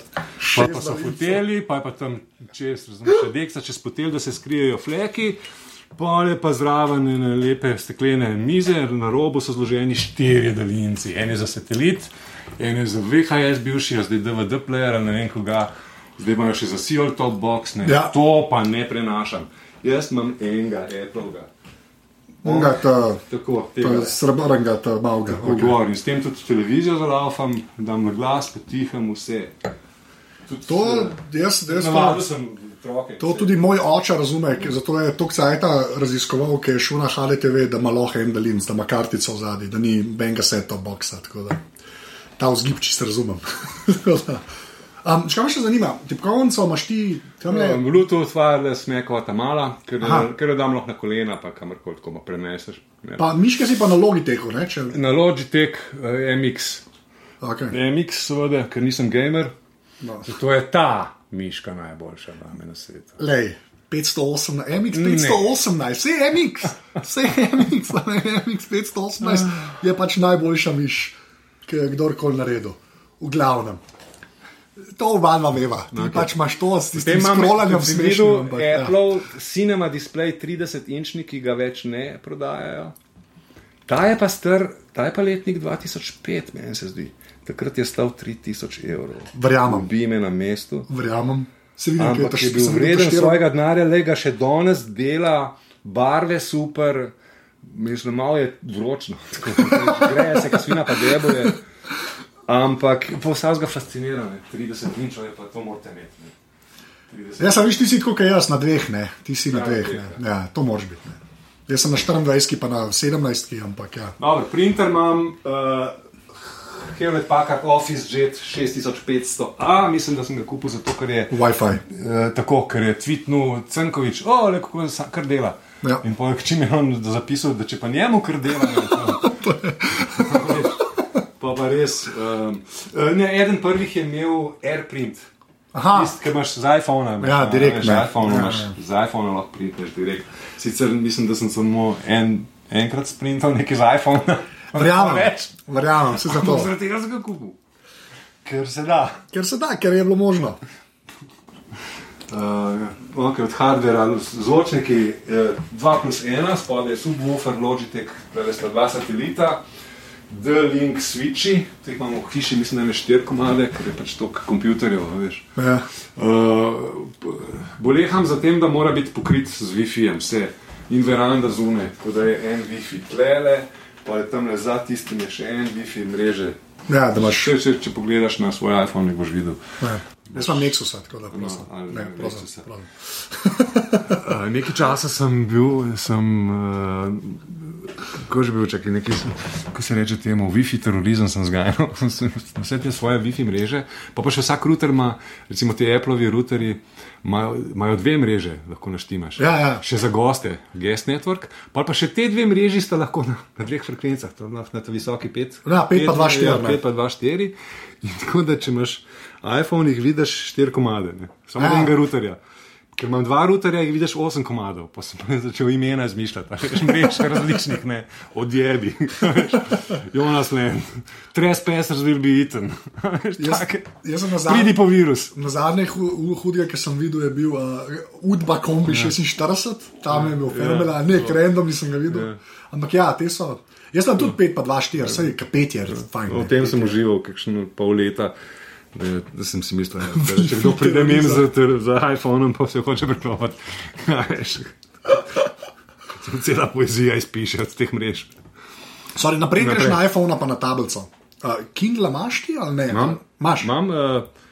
pa, pa so hoteli, pa je pa tam čez, razumeš, še deksa čez potel, da se skrijejo fleki. Pol je pa zraven ene lepe steklene mize, na robu so zloženi štirje daljinci. En je za satelit, en je za VHS, bivši, zdaj DVD player, ne vem koga, zdaj imajo še za Seal Top Box, ne. Ja. to pa ne prenašam. Jaz imam enega, Apple-ga. Onga, ta, Tako, ta srebrnega, ta malga. Okay. Gor in s tem tudi televizijo zalaufam, dam na glas, potihem vse. Tudi, To, eh, jaz, jaz to, sem otroke. to tudi moj oče razume, zato je to cajta raziskoval, ker je šel na HLTV, da ima lahko en daljinc, da ima kartico v zadnji, da ni benga set-top boxa. tako Ta vzgib čisto razumem. *laughs* Um, Kaj me še zanima? Tipkovnico imaš ti tam le. Bluetooth, wireless, meko, ta mala, ker, ker jo dam lahko na kolena, pa kamorkoli tako preneseš. Ne. Pa miške si pa na Logitechu, ne? Če, Na Logitech eh, MX. okay. MX, seveda, ker nisem gamer. no. Zato je ta miška najboljša name na svetu. Lej, 518, MX 518, vse je MX, vse je MX, ne MX 518 je pač najboljša miš, ki je kdorkoli naredil. V glavnem. To oba dva veva. Ti okay. pač imaš to s tistim scrollanjem si smešnim. videl ampak, ja. Apple Cinema Display 30-inčni, ki ga več ne prodajajo. Ta je pa star, ta je pa letnik 2005, meni se zdi. Takrat je stal 3000 evrov. Verjamem. Bi me na mestu. Verjamem. Se vidim, Ampak kaj je bil vreden svojega denarja, le ga še danes dela, barve super, mislim, malo je vročno, tako da greje se, kasvina pa debuje. Ampak posebej ga fascinira, ne. 30 inčov je pa to morate imeti. ne. 30. Jaz sem viš, ti si kot jaz, na dveh, ne. Ti si na Ja, dveh, dveh, ne. Ja, to moraš biti. Ne. Jaz sem na 24, pa na 17, ampak ja. Dobro, printer imam, uh, Hewlett Packard Office Jet 6500A, mislim, da sem ga kupil zato, ker je Wi-Fi. Uh, tako, ker je tweetnul Cankovič, o, le kako kar dela. Ja. In potem, čim je on zapisal, da če pa njemu kar dela, ne, *laughs* to, *laughs* pa pa res. Um, ne, eden prvih je imel AirPrint. Aha, Tisti, ki imaš z iPhona. Ja, direkt, Z ne. iPhone Ja, ja. z iPhona lahko prideš direkt. Sicer mislim, da sem samo en, enkrat sprintal nekaj z iPhona. *laughs* verjamem. Verjamem, vse za to. *laughs* Ampak zaradi tega sem ga kupil. Ker se da. Ker se da, ker je bilo možno. Uh, okay, od hardvera, zvočniki 2 plus 1, spodaj je subwoofer, Logitech, tukaj sta dva satelita, D-Link switchi, teh imamo v hiši, mislim, da je štiri komade, ker je pač toliko kompjuterjev. Ja. Uh, boleham za tem, da mora biti pokrit z Wi-Fi-jem, vse in veranda zunaj, tako da je en Wi-Fi tlele, pa je tam le za tistim je še en Wi-Fi mreže. Ja, da imaš. Če, če, če pogledaš na svoj iPhone, boš videl. Ja. Jaz imam Nexusa, tako da prosim. No, Ne, ne, prosim, prosim. Uh, nekaj časa sem bil, sem, uh, kako že bil, čakaj, nekaj, ko se reče temu, Wi-Fi terorizem sem zgajal, *laughs* vse te svoje Wi-Fi mreže, pa pa še vsak router ima, recimo ti Appleovi routerji, imajo dve mreže, lahko naštimaš. Ja, ja. Še za goste, Guest Network, pa pa še te dve mreži sta lahko na, na dveh frekvencah, to na, na ta visoki 5. Ja, pet pa dva štiri, ne. 5 pa 2, 4. In tako da, če imaš iPhone, jih vidiš 4 komade, ne? samo Ja. ja. enega routerja. Ker imam dva routerja, jih vidiš 8 komadov, pa sem začel imena izmišljati, veš, različnih, ne, odjebi, Jonas Len, Tres Pesters will be eaten, Jaz, jaz sem na Pridi po virus. Na zadnje hu- hudje, ki sem videl, je bil uh, Udba Kombi ja. 46, tam je bil Fermela, ja. nek random nisem ga videl. Ja. Ampak ja, te so. Jaz sem tudi 5, pa 2, 4, vse je kapet je, fajn. O tem sem užival kakšno pol leta. Da, da sem si mislil, da *laughs* če kdo pride mem z, z iPhonom, pa se hoče preklopiti. *laughs* Ja. Cela poezija izpiše od teh mrež. Sorry, naprej greš Naprej. na iPhone, pa na tablico. Uh, Kindle imaš ti ali ne? Imam. Imaš. Imam, uh,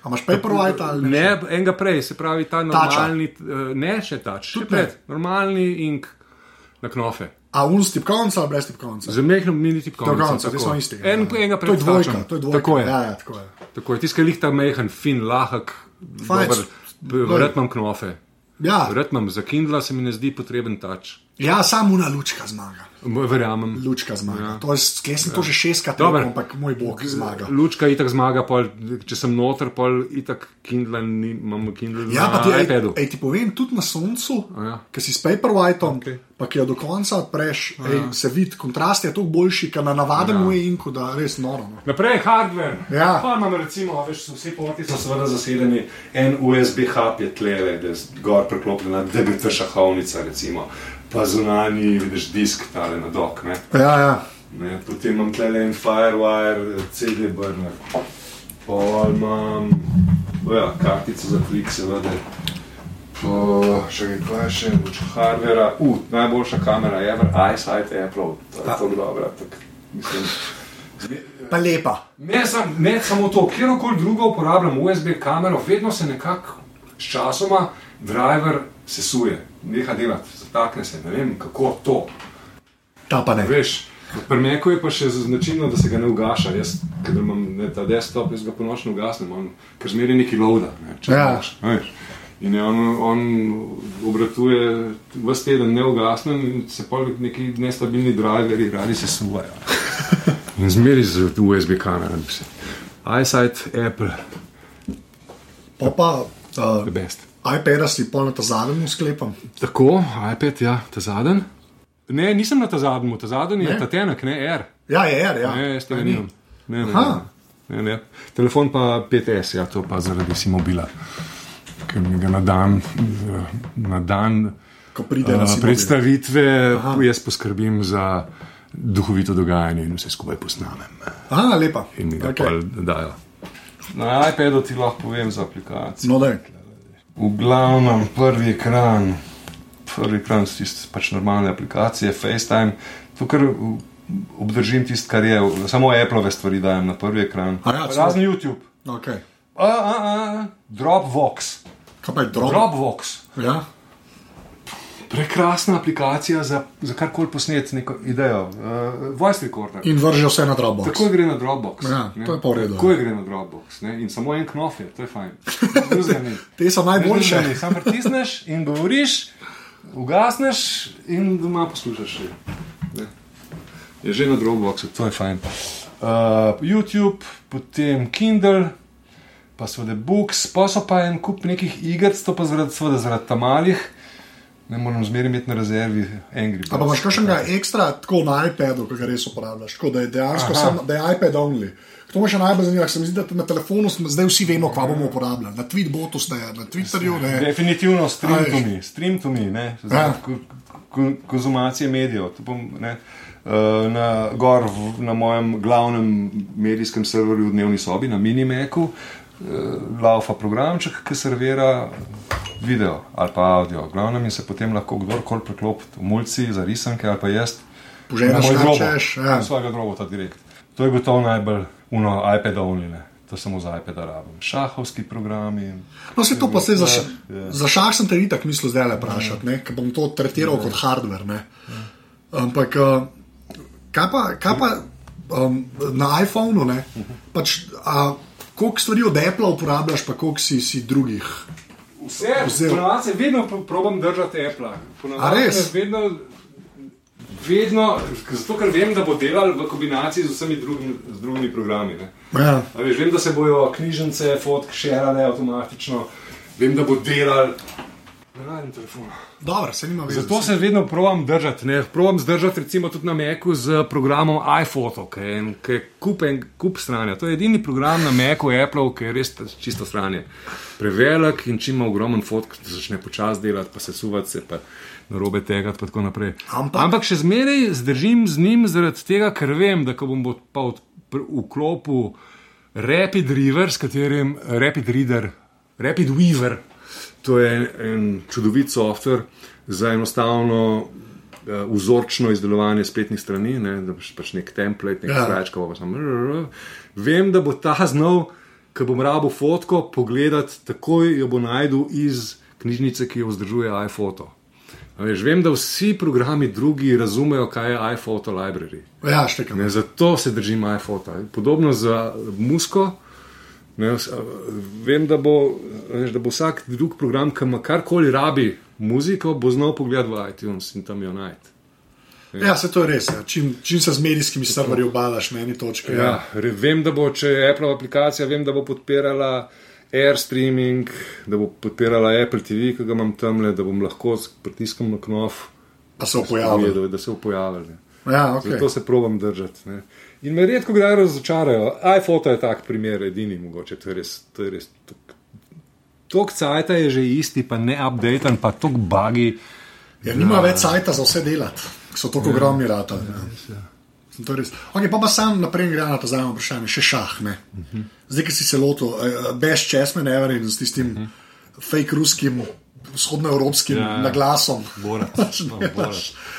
A imaš Paperwhite ali ne? ne, enega prej, se pravi ta normalni, uh, ne še tač, še pred, normalni ink na knofe. A un s tipkovnico ali brez tipkovnice? Z mehkim mini tipkovnico. Tipkovnico, tako. te so isti. En, ja. enega To je dvojka, to je dvojka. Tako je. Ja, ja, tako je. Tako je, tiskaj lihta mehen, fin, lahek, vred imam knofe. Ja, Vred imam, za Kindla se mi ne zdi potreben tač. Ja samo una lučka zmaga. Verjamem. Lučka zmaga. Ja. To je, jaz sem to že šestkrat rekel, ampak moj bog zmaga. Lučka itak zmaga, pol, če sem noter, pol itak Kindle, ni, imamo Kindle Ja, pa na ti, ej, iPadu. ej, ti povem, tudi na soncu, ja. ki si s Paperwhitom, Okej. okay. pa ki jo do konca odpreš, ej, se vidi, kontrast je toliko boljši, kot na navaden ja. inku, da je res noro. No. Naprej, hardware. Ja. Pa imam recimo, veš, vsi porti so seveda zasedeni, en USB hub je tlele, da je gor preklopljena DBT šahovnica, recimo, pa zunani, vidiš, disk tale na dok, ne. Ja, ja. ne. Potem imam tlele en Firewire, CD burner, pol imam, ja, kartico za klik, seveda. Po, še kaj še, luč hardvera, uh, najboljša kamera ever, iSight Apple, to je tako dobra, tak, mislim. Pa lepa. Ne, sam, ne samo to, kjerkoli drugo uporabljam USB kamero, vedno se nekako s časoma driver sesuje, neha delati, zatakne se, ne vem kako to. Ta pa ne. Veš, Pri Meku je pa še značilno, da se ga ne ugaša. Jaz, ker imam ne, ta desktop, jaz ga ponoči ugasnem, on, ker zmeri neki loada. Ne, Ja. veš. In on, on obratuje vse teden neugasnen in se pa neki nestabilni driverji radi se suvajo. *laughs* In zmeri z USB kamerami. iSight, Apple, Pa pa uh, the best. iPad si pol na ta zadnjem sklepam. Tako, iPad, ja, ta zadnji. Ne, nisem na ta zadnjem, ta zadnji je ta tenek, ne R. Ja, je, je. Ja. Ne, jaz tega nimam. Ne, ne, Aha. ne, ne. Telefon pa 5S, ja, to pa zaradi simobila, ker mi ga na dan, na dan Ko pride na uh, predstavitve, jaz poskrbim za duhovito dogajanje in vse skupaj posnamem. Aha, lepa. In mi ga Okay. dajo. Na iPadu ti lahko povem za aplikacijo. No, daj. V glavnem, prvi ekran, prvi ekran so tiste pač normalne aplikacije, FaceTime, to kar obdržim tisto, kar je, samo Apple stvari dajem na prvi ekran. Ja. Razen YouTube. Okay. A, a, a, Dropbox. Kaj pa je drop? Dropbox. Ja. Prekrasna aplikacija za, za karkoli posneti neko idejo. Uh, voice recorder. In vrže vse na Dropbox. Tako gre na Dropbox. Ja, ne. to je pa v redu. Tako gre na Dropbox. Ne? In samo en knof je, to je fajn. *laughs* Te so najboljše. Ne, Sam pritisneš in govoriš, ugasneš in doma poslušaš. Ne. Je že na Dropboxu, to je fajn. Uh, YouTube, potem Kindle, pa seveda Books, pa so pa en kup nekih iger, to pa zaradi, seveda zaradi tamalih. Ne moram zmeraj imeti na rezervi Angry A pa imaš Birds. kakšnega ekstra tako na iPadu, ki ga res uporabljaš, tako da je dejansko sam, da je iPad only. To me še najbolj zanima, ker se mi zdi, da na telefonu smo zdaj vsi vemo, kva bomo uporabljali. Na Tweetbotu ste, na Twitterju ne. Definitivno stream to me, stream to me, ne, Ja. konzumacije medijev. To bom, ne, eh, Na, gor v, na mojem glavnem medijskem serverju v dnevni sobi, na Minimeku, eh, laufa programček, ki servira video ali pa audio. Glavnem in se potem lahko kdorkoli preklopi v mulci za risanke ali pa jaz. Moj drobo, načeš, ja. svojega drobota direkt. To je gotovo najbolj uno iPad only, ne. To samo za iPad rabim. Šahovski programi. No, se to pa se za, ša, Ja. za šah sem te itak mislil zdaj le vprašati, ne, ker bom to tretiral kot hardware. Ne. Ampak, uh, kaj pa, kaj pa um, na iPhonu, ne, pač, a, koliko stvari od Apple uporabljaš, pa koliko si, si drugih. Vse, ponovadi se vedno pro- probam držati Apple. Ponovadi res? Vedno, vedno, zato ker vem, da bo delal v kombinaciji z vsemi drugimi, z drugimi programi. Ne. Ja. A Veš, vem, da se bojo knjižnice, fotke širale avtomatično, vem, da bo delal. Ne najdem telefona. Dobro, se nima veze. Zato se vedno probujem držati. Ne? Probujem zdržati recimo tudi na Macu z programom iPhoto, ki je, en- ki je kup, en, kup stranja. To je edini program na Macu, Apple, ki je res čisto stranje. Prevelik in čim ima ogromen fotk, začne počasi delati, pa se suvati, se pa na robe tega in tako naprej. Ampak- Ampak še zmeraj zdržim z njim zaradi tega, ker vem, da ko bom bo pa od, pr- vklopil Rapid River, s katerim Rapid Reader, Rapid Weaver, to je en, čudovit softver za enostavno uh, vzorčno izdelovanje spletnih strani, ne, da boš pač nek template, nek Ja. sračka, pa samo. rrrr. Vem, da bo ta znal, ko bom rabo fotko, pogledati, takoj jo bo najdel iz knjižnice, ki jo vzdržuje iPhoto. Veš, vem, da vsi programi drugi razumejo, kaj je iPhoto library. Ja, štekam. Ne, zato se držim iPhota. Podobno za musko. Ne, vem, da bo, veš, da bo vsak drug program, ki ima karkoli rabi muziko, bo znal pogledati v iTunes in tam jo najti. Ja, se to je res. Ja. Čim, čim se z medijskimi serverji obalaš na eni točki. Ja, re- vem, da bo, če je Apple aplikacija, vem, da bo podpirala Air streaming, da bo podpirala Apple TV, ki ga imam tam le, da bom lahko s pritiskom na knof Pa se pojavlja. videl, da se bo pojavil. Ja, okay. Zato se probam držati. Ne. In me redko kdaj razočarajo. iPhoto je tak primer, edini mogoče. To je res. To je res Tok cajta je že isti, pa ne updaten, pa tok bagi. Ja, nima več sajta za vse delati, so tako ogromni rata. Ja. To je res. Okay, pa pa sam naprej gre na to zadnje vprašanje, še šah. Ne? Zdaj, ki si se lotil, uh, best chess maneuver in s tistim fake ruskim, vzhodnoevropskim Ja, ja. naglasom. Borat. *laughs* No, ne, Borat.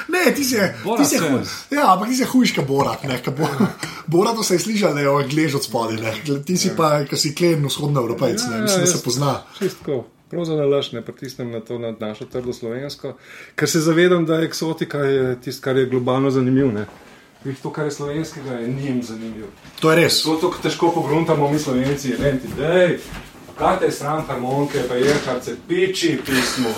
ne, ti si, Borat ti si, says. ja, ampak ti si hujška borat. Ne, bo, *laughs* boratu se je slišal, da je anglež od spodaj, ti si pa, ki si klen vzhodnoevropejc, Ja, ne, ja, mislim, da jaz- se pozna. Čistko. Prav za nalaž ne pritisnem na to na našo trdo slovensko, ker se zavedam, da eksotika je tisto, kar je globalno zanimivo. ne. Vih, to, kar je slovenskega, je njim zanimivo. To je res. To, to težko pogruntamo mi slovenci, ne ti, dej, kaj te je sram harmonike, pa je kar se piči pismo.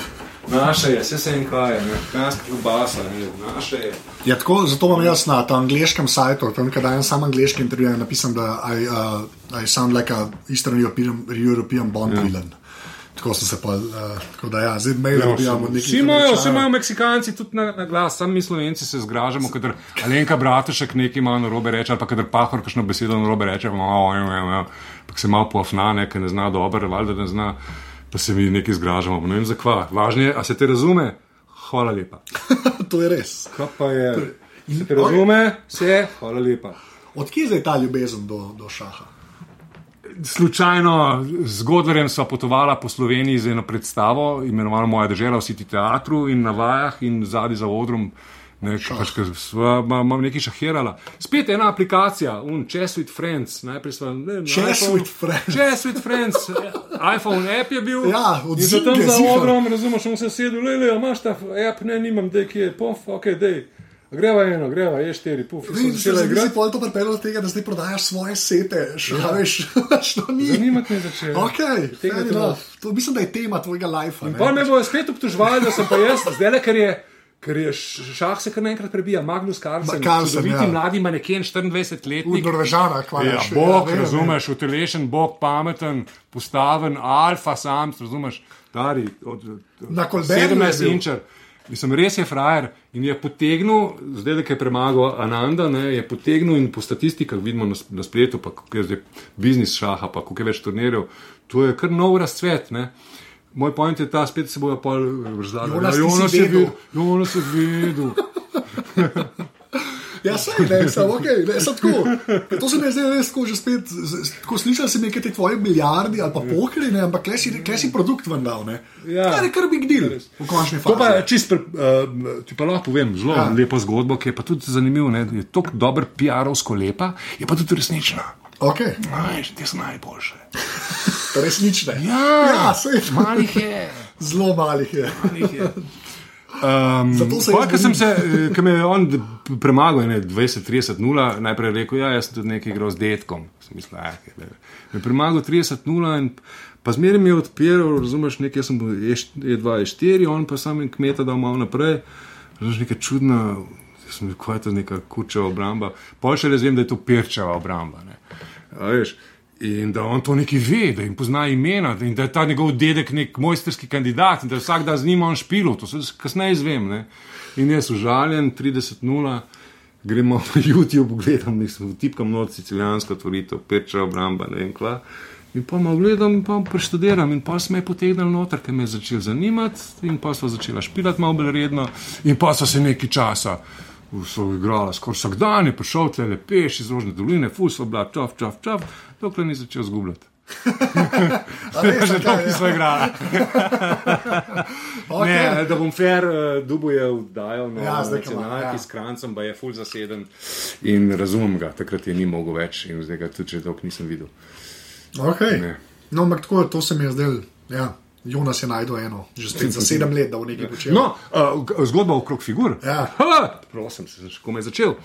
Naše je, vse se jim kaj, ne, kranska klubasa, ne, naše je. Ja, tako, zato imam jaz na tem angliškem sajtu, tam, kaj dajem sam angliški intervju, napisam, da I, uh, I sound like a Eastern European, European Bond Ja. villain. Tako sem se pa, uh, tako da ja, zdaj mail dobijamo nekaj. Vsi imajo, vsi imajo Meksikanci tudi na, na glas, sami mi Slovenci se zgražamo, kadar Alenka Bratušek nekaj ima na robe reče, ali pa kadar Pahor kakšno besedo na robe reče, pa, malo, evo, evo, pa se malo poafna, nekaj ne zna dobro, valjda ne zna, pa se mi nekaj zgražamo. Ne vem zakva. Važno je, a se te razume? Hvala lepa. *laughs* to je res. Kaj pa je? Se te razume? Vse? Hvala lepa. Odkje je ta ljubezen do, do šaha? Slučajno z Godlerjem sva potovala po Sloveniji za eno predstavo, imenovano Moja država v City teatru in na vajah in zadnji za odrom. Ne, pač, sva, ma- Imam nekaj šahirala. Spet ena aplikacija, un Chess with Friends. Najprej sva, ne, Chess iPhone- with Friends. Chess with Friends. *laughs* iPhone app je bil. Ja, od in za tam za odrom, razumeš, sem se sedel, le, le, imaš ta app, ne, nimam, dej, kje je, pof, ok, dej. Greva eno, greva, je štiri, puf, in da si pol to pripeljal do tega, da zdaj prodajaš svoje sete, šaveš, *laughs* što ni. Zanimati me začelo. Ok, Tega fair to- to mislim, da je tema tvojega lajfa. Pa me bojo spet obtoževali, da sem pa jaz, zdaj le, ker je. Ker je šah se kar naenkrat prebija, Magnus Carlsen, čudoviti ja. mladi maneken, V 24-letnik. Norvežana, kvar Ja, bog, razumeš, utelešen, bog, pameten, postaven, alfa sam, razumeš, stari, od, od Na Colbertu je 17 bil. inčer. Mislim, res je frajer in je potegnil, zdaj, da je premagal Ananda, ne, je potegnil in po statistikah vidimo na, na spletu, pa kako je zdaj biznis šaha, pa koliko je več turnirjev, to je kar nov razcvet. Ne. Moj point je ta, spet se bojo pol razlagali. Jonas, "Ja, si Jonas je vedel." Jonas je videl. Ja, sej, ne, sem ok, ne, sem tako. To se mi zdaj res tako že spet, tako slišal sem nekaj te tvoje milijardi ali pa pohri, ne, ampak kle si, kle si produkt ven dal, ne. Ja. Kar je kar big deal v končni To pa fazi. je čist, pre- uh, ti pa lahko povem, zelo Ja. ja. lepa zgodba, ki je pa tudi zanimiva. Je tako dober PR-ovsko lepa, je pa tudi resnična. Ok, Aj, te so najboljše. resnične. Ja, ja sej, malih je. *laughs* zelo malih je. Malih je. Um, Zato se ko sem se, eh, ko me je on premagal, ne, 20-30-0, najprej rekel, ja, jaz sem tudi nekaj igral z detkom. Sem mislil, ah, je, me je premagal 30-0 in pa zmeraj mi je odpiral, razumeš, nekaj sem bil E2, E4, on pa sam in kmeta dal malo naprej, razumeš, nekaj čudna. Sem rekel, kaj je to neka kučeva obramba. Pol še razumem, da je to perčeva obramba. ne. Veš, In da on to nekaj ve, da jim pozna imena, in da je ta njegov dedek nek mojsterski kandidat, in da vsak dan z njim on špilo, to se kasneje izvem. Ne? In jaz užaljen, 30-0, gremo *laughs* na YouTube, gledam, nisem tipkam noč sicilijansko tvoritev, peča obramba, ne vem kva. In pa malo gledam, pa preštudiram, in pa smo me potegnili noter, ker me je začel zanimati, in pa smo začela špilati malo bolj redno, in pa so se nekaj časa. So igrali skoraj vsak dan, je prišel tle le peš iz rožne doline, fus, bila čaf, čaf, čaf, dokler ni začel zgubljati. *laughs* A res, *laughs* Že ok, to ja. nismo igrali. Ok. *laughs* Ne, da bom fair, uh, Dubu je vdajal na Ja, ko ima, nacionalki ja. s krancem, pa je full zaseden in razumem ga, takrat je ni mogel več in zdaj ga tudi že dolgo nisem videl. Okay. Ne. No, ampak tako, to se mi je zdelo. Ja. Jonas je najdel eno, že spet za sedem let, da bo nekaj počel. No, uh, zgodba okrog figur. Ja. Ha, prosim, se že komaj začel.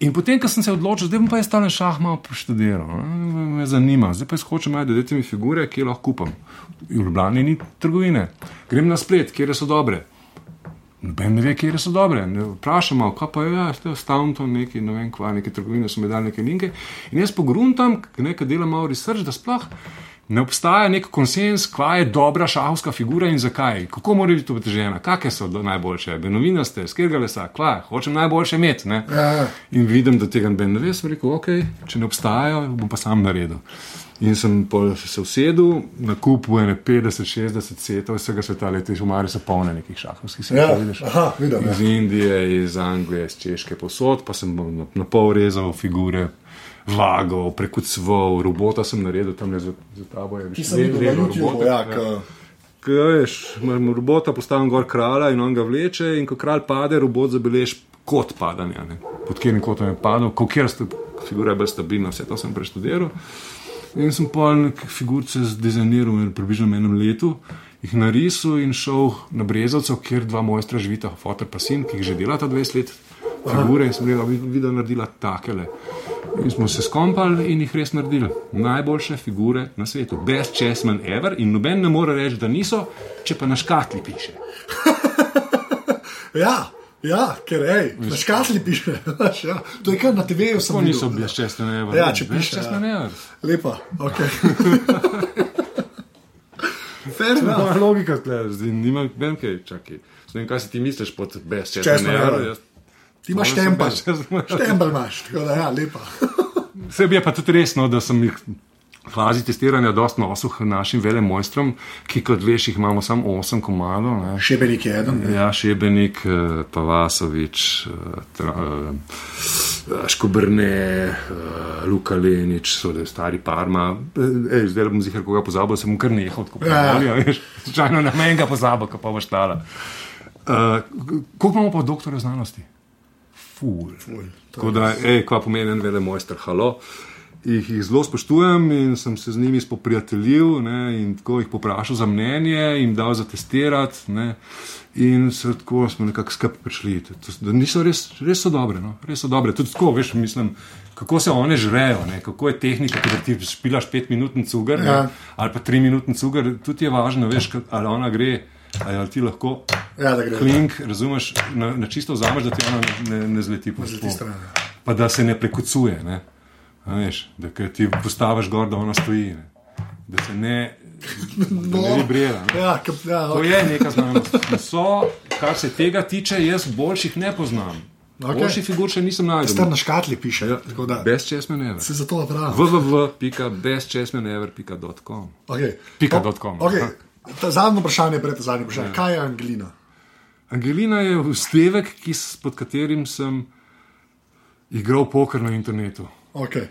In potem, ko sem se odločil, zdaj bom pa jaz ta šah malo preštudiral, ne, me zanima. Zdaj pa jaz hočem najti, da mi figure, kje lahko kupam. V Ljubljani ni trgovine. Grem na splet, kje so dobre. Noben ne ve, kje so dobre. Vprašamo, kaj pa je, ja, ste ostavili to neki, ne vem, kva, neke trgovine so mi dali neke linke. In jaz pogruntam, nekaj delam malo research, da sploh ne obstaja nek konsens, kva je dobra šahovska figura in zakaj. Kako mora biti obtežena, kakšne so najboljše, benovinaste, skirga lesa, kva, hočem najboljše imeti. ne. Ja. In vidim, da tega ne ve, sem rekel, ok, če ne obstajajo, bom pa sam naredil. In sem se usedel, na kupu ene 50-60 setov vsega sveta, leti v Mari so polne nekih šahovskih setov. Ja, vidiš. aha, vidim, ja. Iz Indije, iz Anglije, iz Češke, posod, pa sem na pol rezal figure, vagal, prekucval, robota sem naredil tam le za, za tabo. Je, Ki sem videl na YouTubu, ja, ko- Ko veš, imamo robota, postavim gor kralja in on ga vleče, in ko kralj pade, robot zabeleži kot padanja. Ne? Pod katerim kotom je padel, kako sta figura je bolj stabilna, vse to sem preštudiral. In sem pa neke figurice zdizajniral v približno enem letu, jih narisal in šel na Brezovcev, kjer dva mojstra živita, fotor pa sin, ki jih že delata 20 let. Figure in sem rekel, da bi naredila takele. In smo se skompali in jih res naredili. Najboljše figure na svetu, best chessmen ever in noben ne more reči, da niso, če pa na škatli piše. *laughs* Ja, ja ker hej, na škatli piše. *laughs* ja. To je kar na TV-ju sem To niso videl. best chessmen ever. Ja, če piše, chessmen ja. ever. Lepa, ok. *laughs* Enough. Moja logika je, zdaj nimam, vem kaj, čakaj. Ne vem, kaj si ti misliš pod best chessmen Chessmen ever. ever. Ti imaš ever. Štempelj imaš, tako da ja, lepa. *laughs* Sebi je pa tudi resno, da sem jih fazi testiranja dosti nosil k našim velem mojstrom, ki kot veš, jih imamo samo 8 komadov. Ne. Šebenik je eden. ne. Ja, Šebenik, eh, Pavasovič, eh, tra- eh, Škobrne, eh, Luka Lenič, so da stari Parma. Eh, Ej, zdaj bom zihar koga pozabil, sem kar nehal tako Ja. pravijo. Slučajno na menjega pozabil, ko pa boš tala. Uh, koliko imamo pa doktorja znanosti? Ful. Tako da, ej, kva pomeni en vele mojster, halo. Jih, jih zelo spoštujem in sem se z njimi spoprijateljil ne, in tako jih poprašal za mnenje, jim dal za testirati. Ne, in se tako smo nekako skupaj prišli. Da niso res, res so dobre. No, res so dobre. Tudi tako, veš, mislim, kako se one žrejo, ne, kako je tehnika, da ti špilaš pet minut cugar ne, Ja. ali pa tri minut cugar. Tudi je važno, veš, ali ona gre, ali ti lahko. Ja, da gre. Klink, razumeš, na, na čisto vzameš, da ti ona ne, ne, ne zleti po stran, ja. Pa da se ne prekucuje, ne? A Veš, da ti postaviš gor, da ona stoji. Ne? Da se ne, da *laughs* ne vibrira. Ne? Ja, kap, ja, To ok. je neka znanost. In So, kar se tega tiče, jaz boljših ne poznam. Ok. Okay. Boljših figur še nisem Star našel. na škatli piše. Ja. Da. Best chess man ever. Se zato pravi. www.bestchessmanever.com Okay. Pika dot com. Okay. Ta zadnje vprašanje, pred ta zadnje vprašanje. Ja. Kaj je Angelina? Angelina je vstevek, ki, s- pod katerim sem igral poker na internetu. Okay.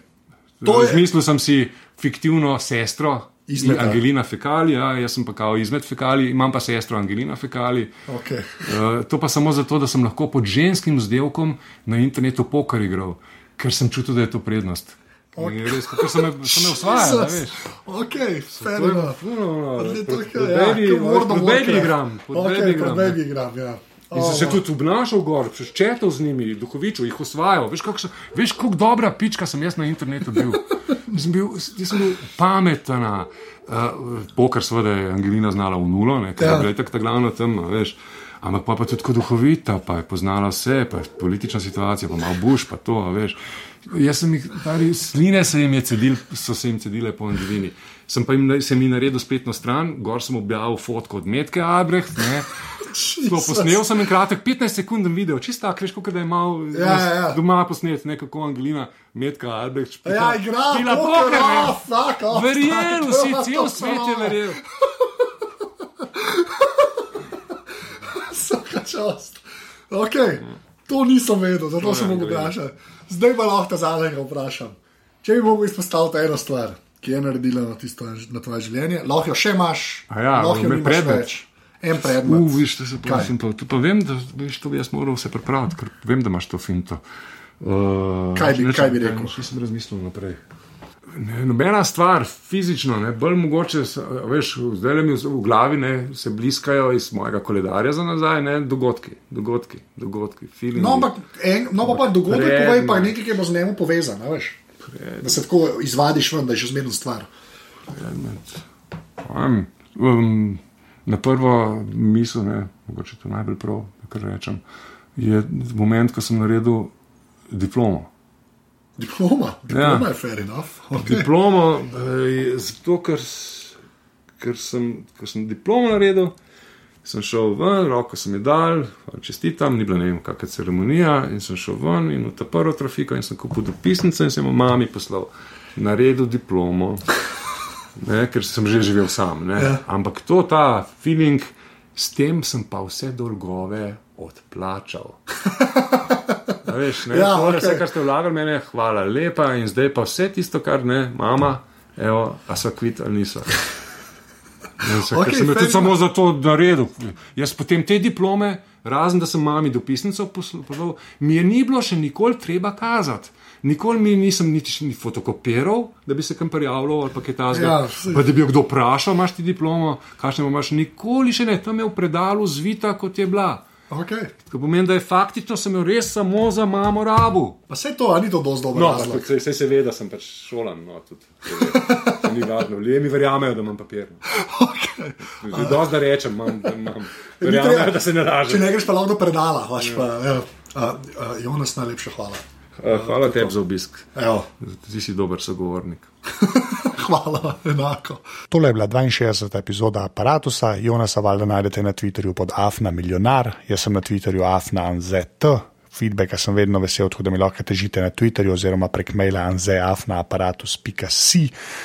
To je- smislu sem si fiktivno sestro. Izmed, in Angelina Fekali, ja, jaz sem pa kao izmed Fekali, imam pa sestro Angelina Fekali. Okay. Uh, to pa samo zato, da sem lahko pod ženskim vzdevkom na internetu poker igral, ker sem čutil, da je to prednost. Okay. Res, ker sem me, me usvajal, a veš. Ok, fair je enough. pod- je, baby- kot of pod baby Warcraft. igram, pod Okej, baby igram, pod ne. baby igram, ja. In se tudi obnašal gor, četel z njimi, duhovičil, jih osvajal. Veš, kako veš, kako dobra pička sem jaz na internetu bil. Sem bil, sem bil pameten. Uh, poker, seveda, je Angelina znala v nulo, ne, ker Ja. je bila tako ta glavna temna, veš. Ampak pa, pa tudi kot duhovita, pa je poznala vse, pa je politična situacija, pa malo buš, pa to, veš. Jaz sem jih, stari, sline se jim je cedil, so se jim cedile po Angelini. Sem pa jim, sem jim naredil spletno stran, gor sem objavil fotko od Metke Abrecht, ne. To posnel sem en kratek 15 sekund video, čisto tako, veš, kot da je malo Ja, ja, ja. doma posnet, ne kako Angelina, Metka, Albrecht, špila. Ja, igra, špila poker, poker, ne. oh, fuck off, Verjel, vsi, cel svet je verjel. *laughs* Vsaka čast. Okay. To nisem vedel, zato sem mogel vprašati. Zdaj pa lahko zadnjega vprašam. Če bi mogel izpostaviti eno stvar, ki je naredila na, tisto, na tvoje življenje, lahko jo še imaš, A ja, lahko jo me nimaš predmet. več. En predmet. Uf, viš, to se sem pa, to pa vem, da veš, to bi jaz moral vse pripraviti, ker vem, da imaš to finto. Uh, Kaj bi- kaj bi rekel? Še sem razmislil naprej. Ne, nobena stvar, fizično, ne, bolj mogoče, veš, zdaj le mi v v glavi ne, se bliskajo iz mojega koledarja za nazaj, ne, dogodki, dogodki, dogodki, feelingi. No, ampak en, no, pa, pa dogodek Predmet. povej, pa nekaj, ki bo z njim povezan. veš. Da se tako izvadiš ven, da je še zmerno stvar. Um, um, na prvo misel, ne, mogoče to najbolj prav, kar rečem, je moment, ko sem naredil diplomo. Diploma, diploma Ja. je fair enough. Okay. *laughs* Diplomo, eh, zato ker, ker, sem, ker sem diplomo naredil, sem šel ven, roko sem ji dal, čestitam, ni bila ne vem, kakšna ceremonija. In sem šel ven in v ta prvo trafiko in sem kupil dopisnice in sem jo mami poslal. Naredil diplomo, *laughs* ne, ker sem že živel sam. Ne. Ja. Ampak to, ta feeling, s tem sem pa vse dolgove odplačal. *laughs* Veš, ne, Ja, okej. vse, kar ste vlagali, meni, hvala lepa, in zdaj pa vse tisto, kar ne, mama, evo, a so kvit ali niso. In Se, Okej, okay, sem tudi samo zato naredil. Jaz potem te diplome, razen da sem mami dopisnico poslal, mi je ni bilo še nikoli treba kazati. Nikoli mi nisem niti ni fotokopiral, da bi se kam prijavljal ali pa kaj tasga. Ja, saj- pa da bi jo kdo vprašal, imaš ti diplomo, kakšno imaš, nikoli še ne, tam je v predalu zvita, kot je bila. Okay. To pomeni, da je faktično sem imel res samo za mamo rabu. Pa vse to, a ni to dosti dobro. No, sej, sej se ve, da sem pač šolan. No, tudi, to ni važno. Ljudje mi verjamejo, da imam papir. Okay. Dosti da rečem, imam, da imam. Verjamejo, da se ne Če lažem. ne greš pa lahko predala, vaš pa. evo. Uh, uh, Jonas, najlepša hvala. Uh, hvala tebi za obisk. Evo. Ti si dober sogovornik. *laughs* hvala, enako. Tole je bila 62. epizoda aparata. Jonasa valjda najdete na Twitterju pod Afna Milionar, jaz sem na Twitterju Afna Anzet. Feedbacka sem vedno vesel, tako da mi lahko težite na Twitterju oziroma prek maila anzeafnaaparatus.si.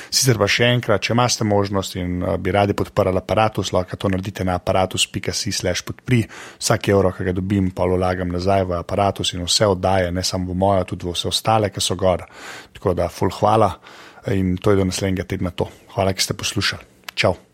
Sicer pa še enkrat, če imate možnost in uh, bi radi podprli aparatus, lahko to naredite na aparatus.si slash podpri. Vsak evro, ki ga dobim, pa vlagam nazaj v aparatus in vse oddaje, ne samo v mojo, tudi v vse ostale, ki so gor. Tako da, full hvala in to je do naslednjega tedna to. Hvala, ki ste poslušali. Čau.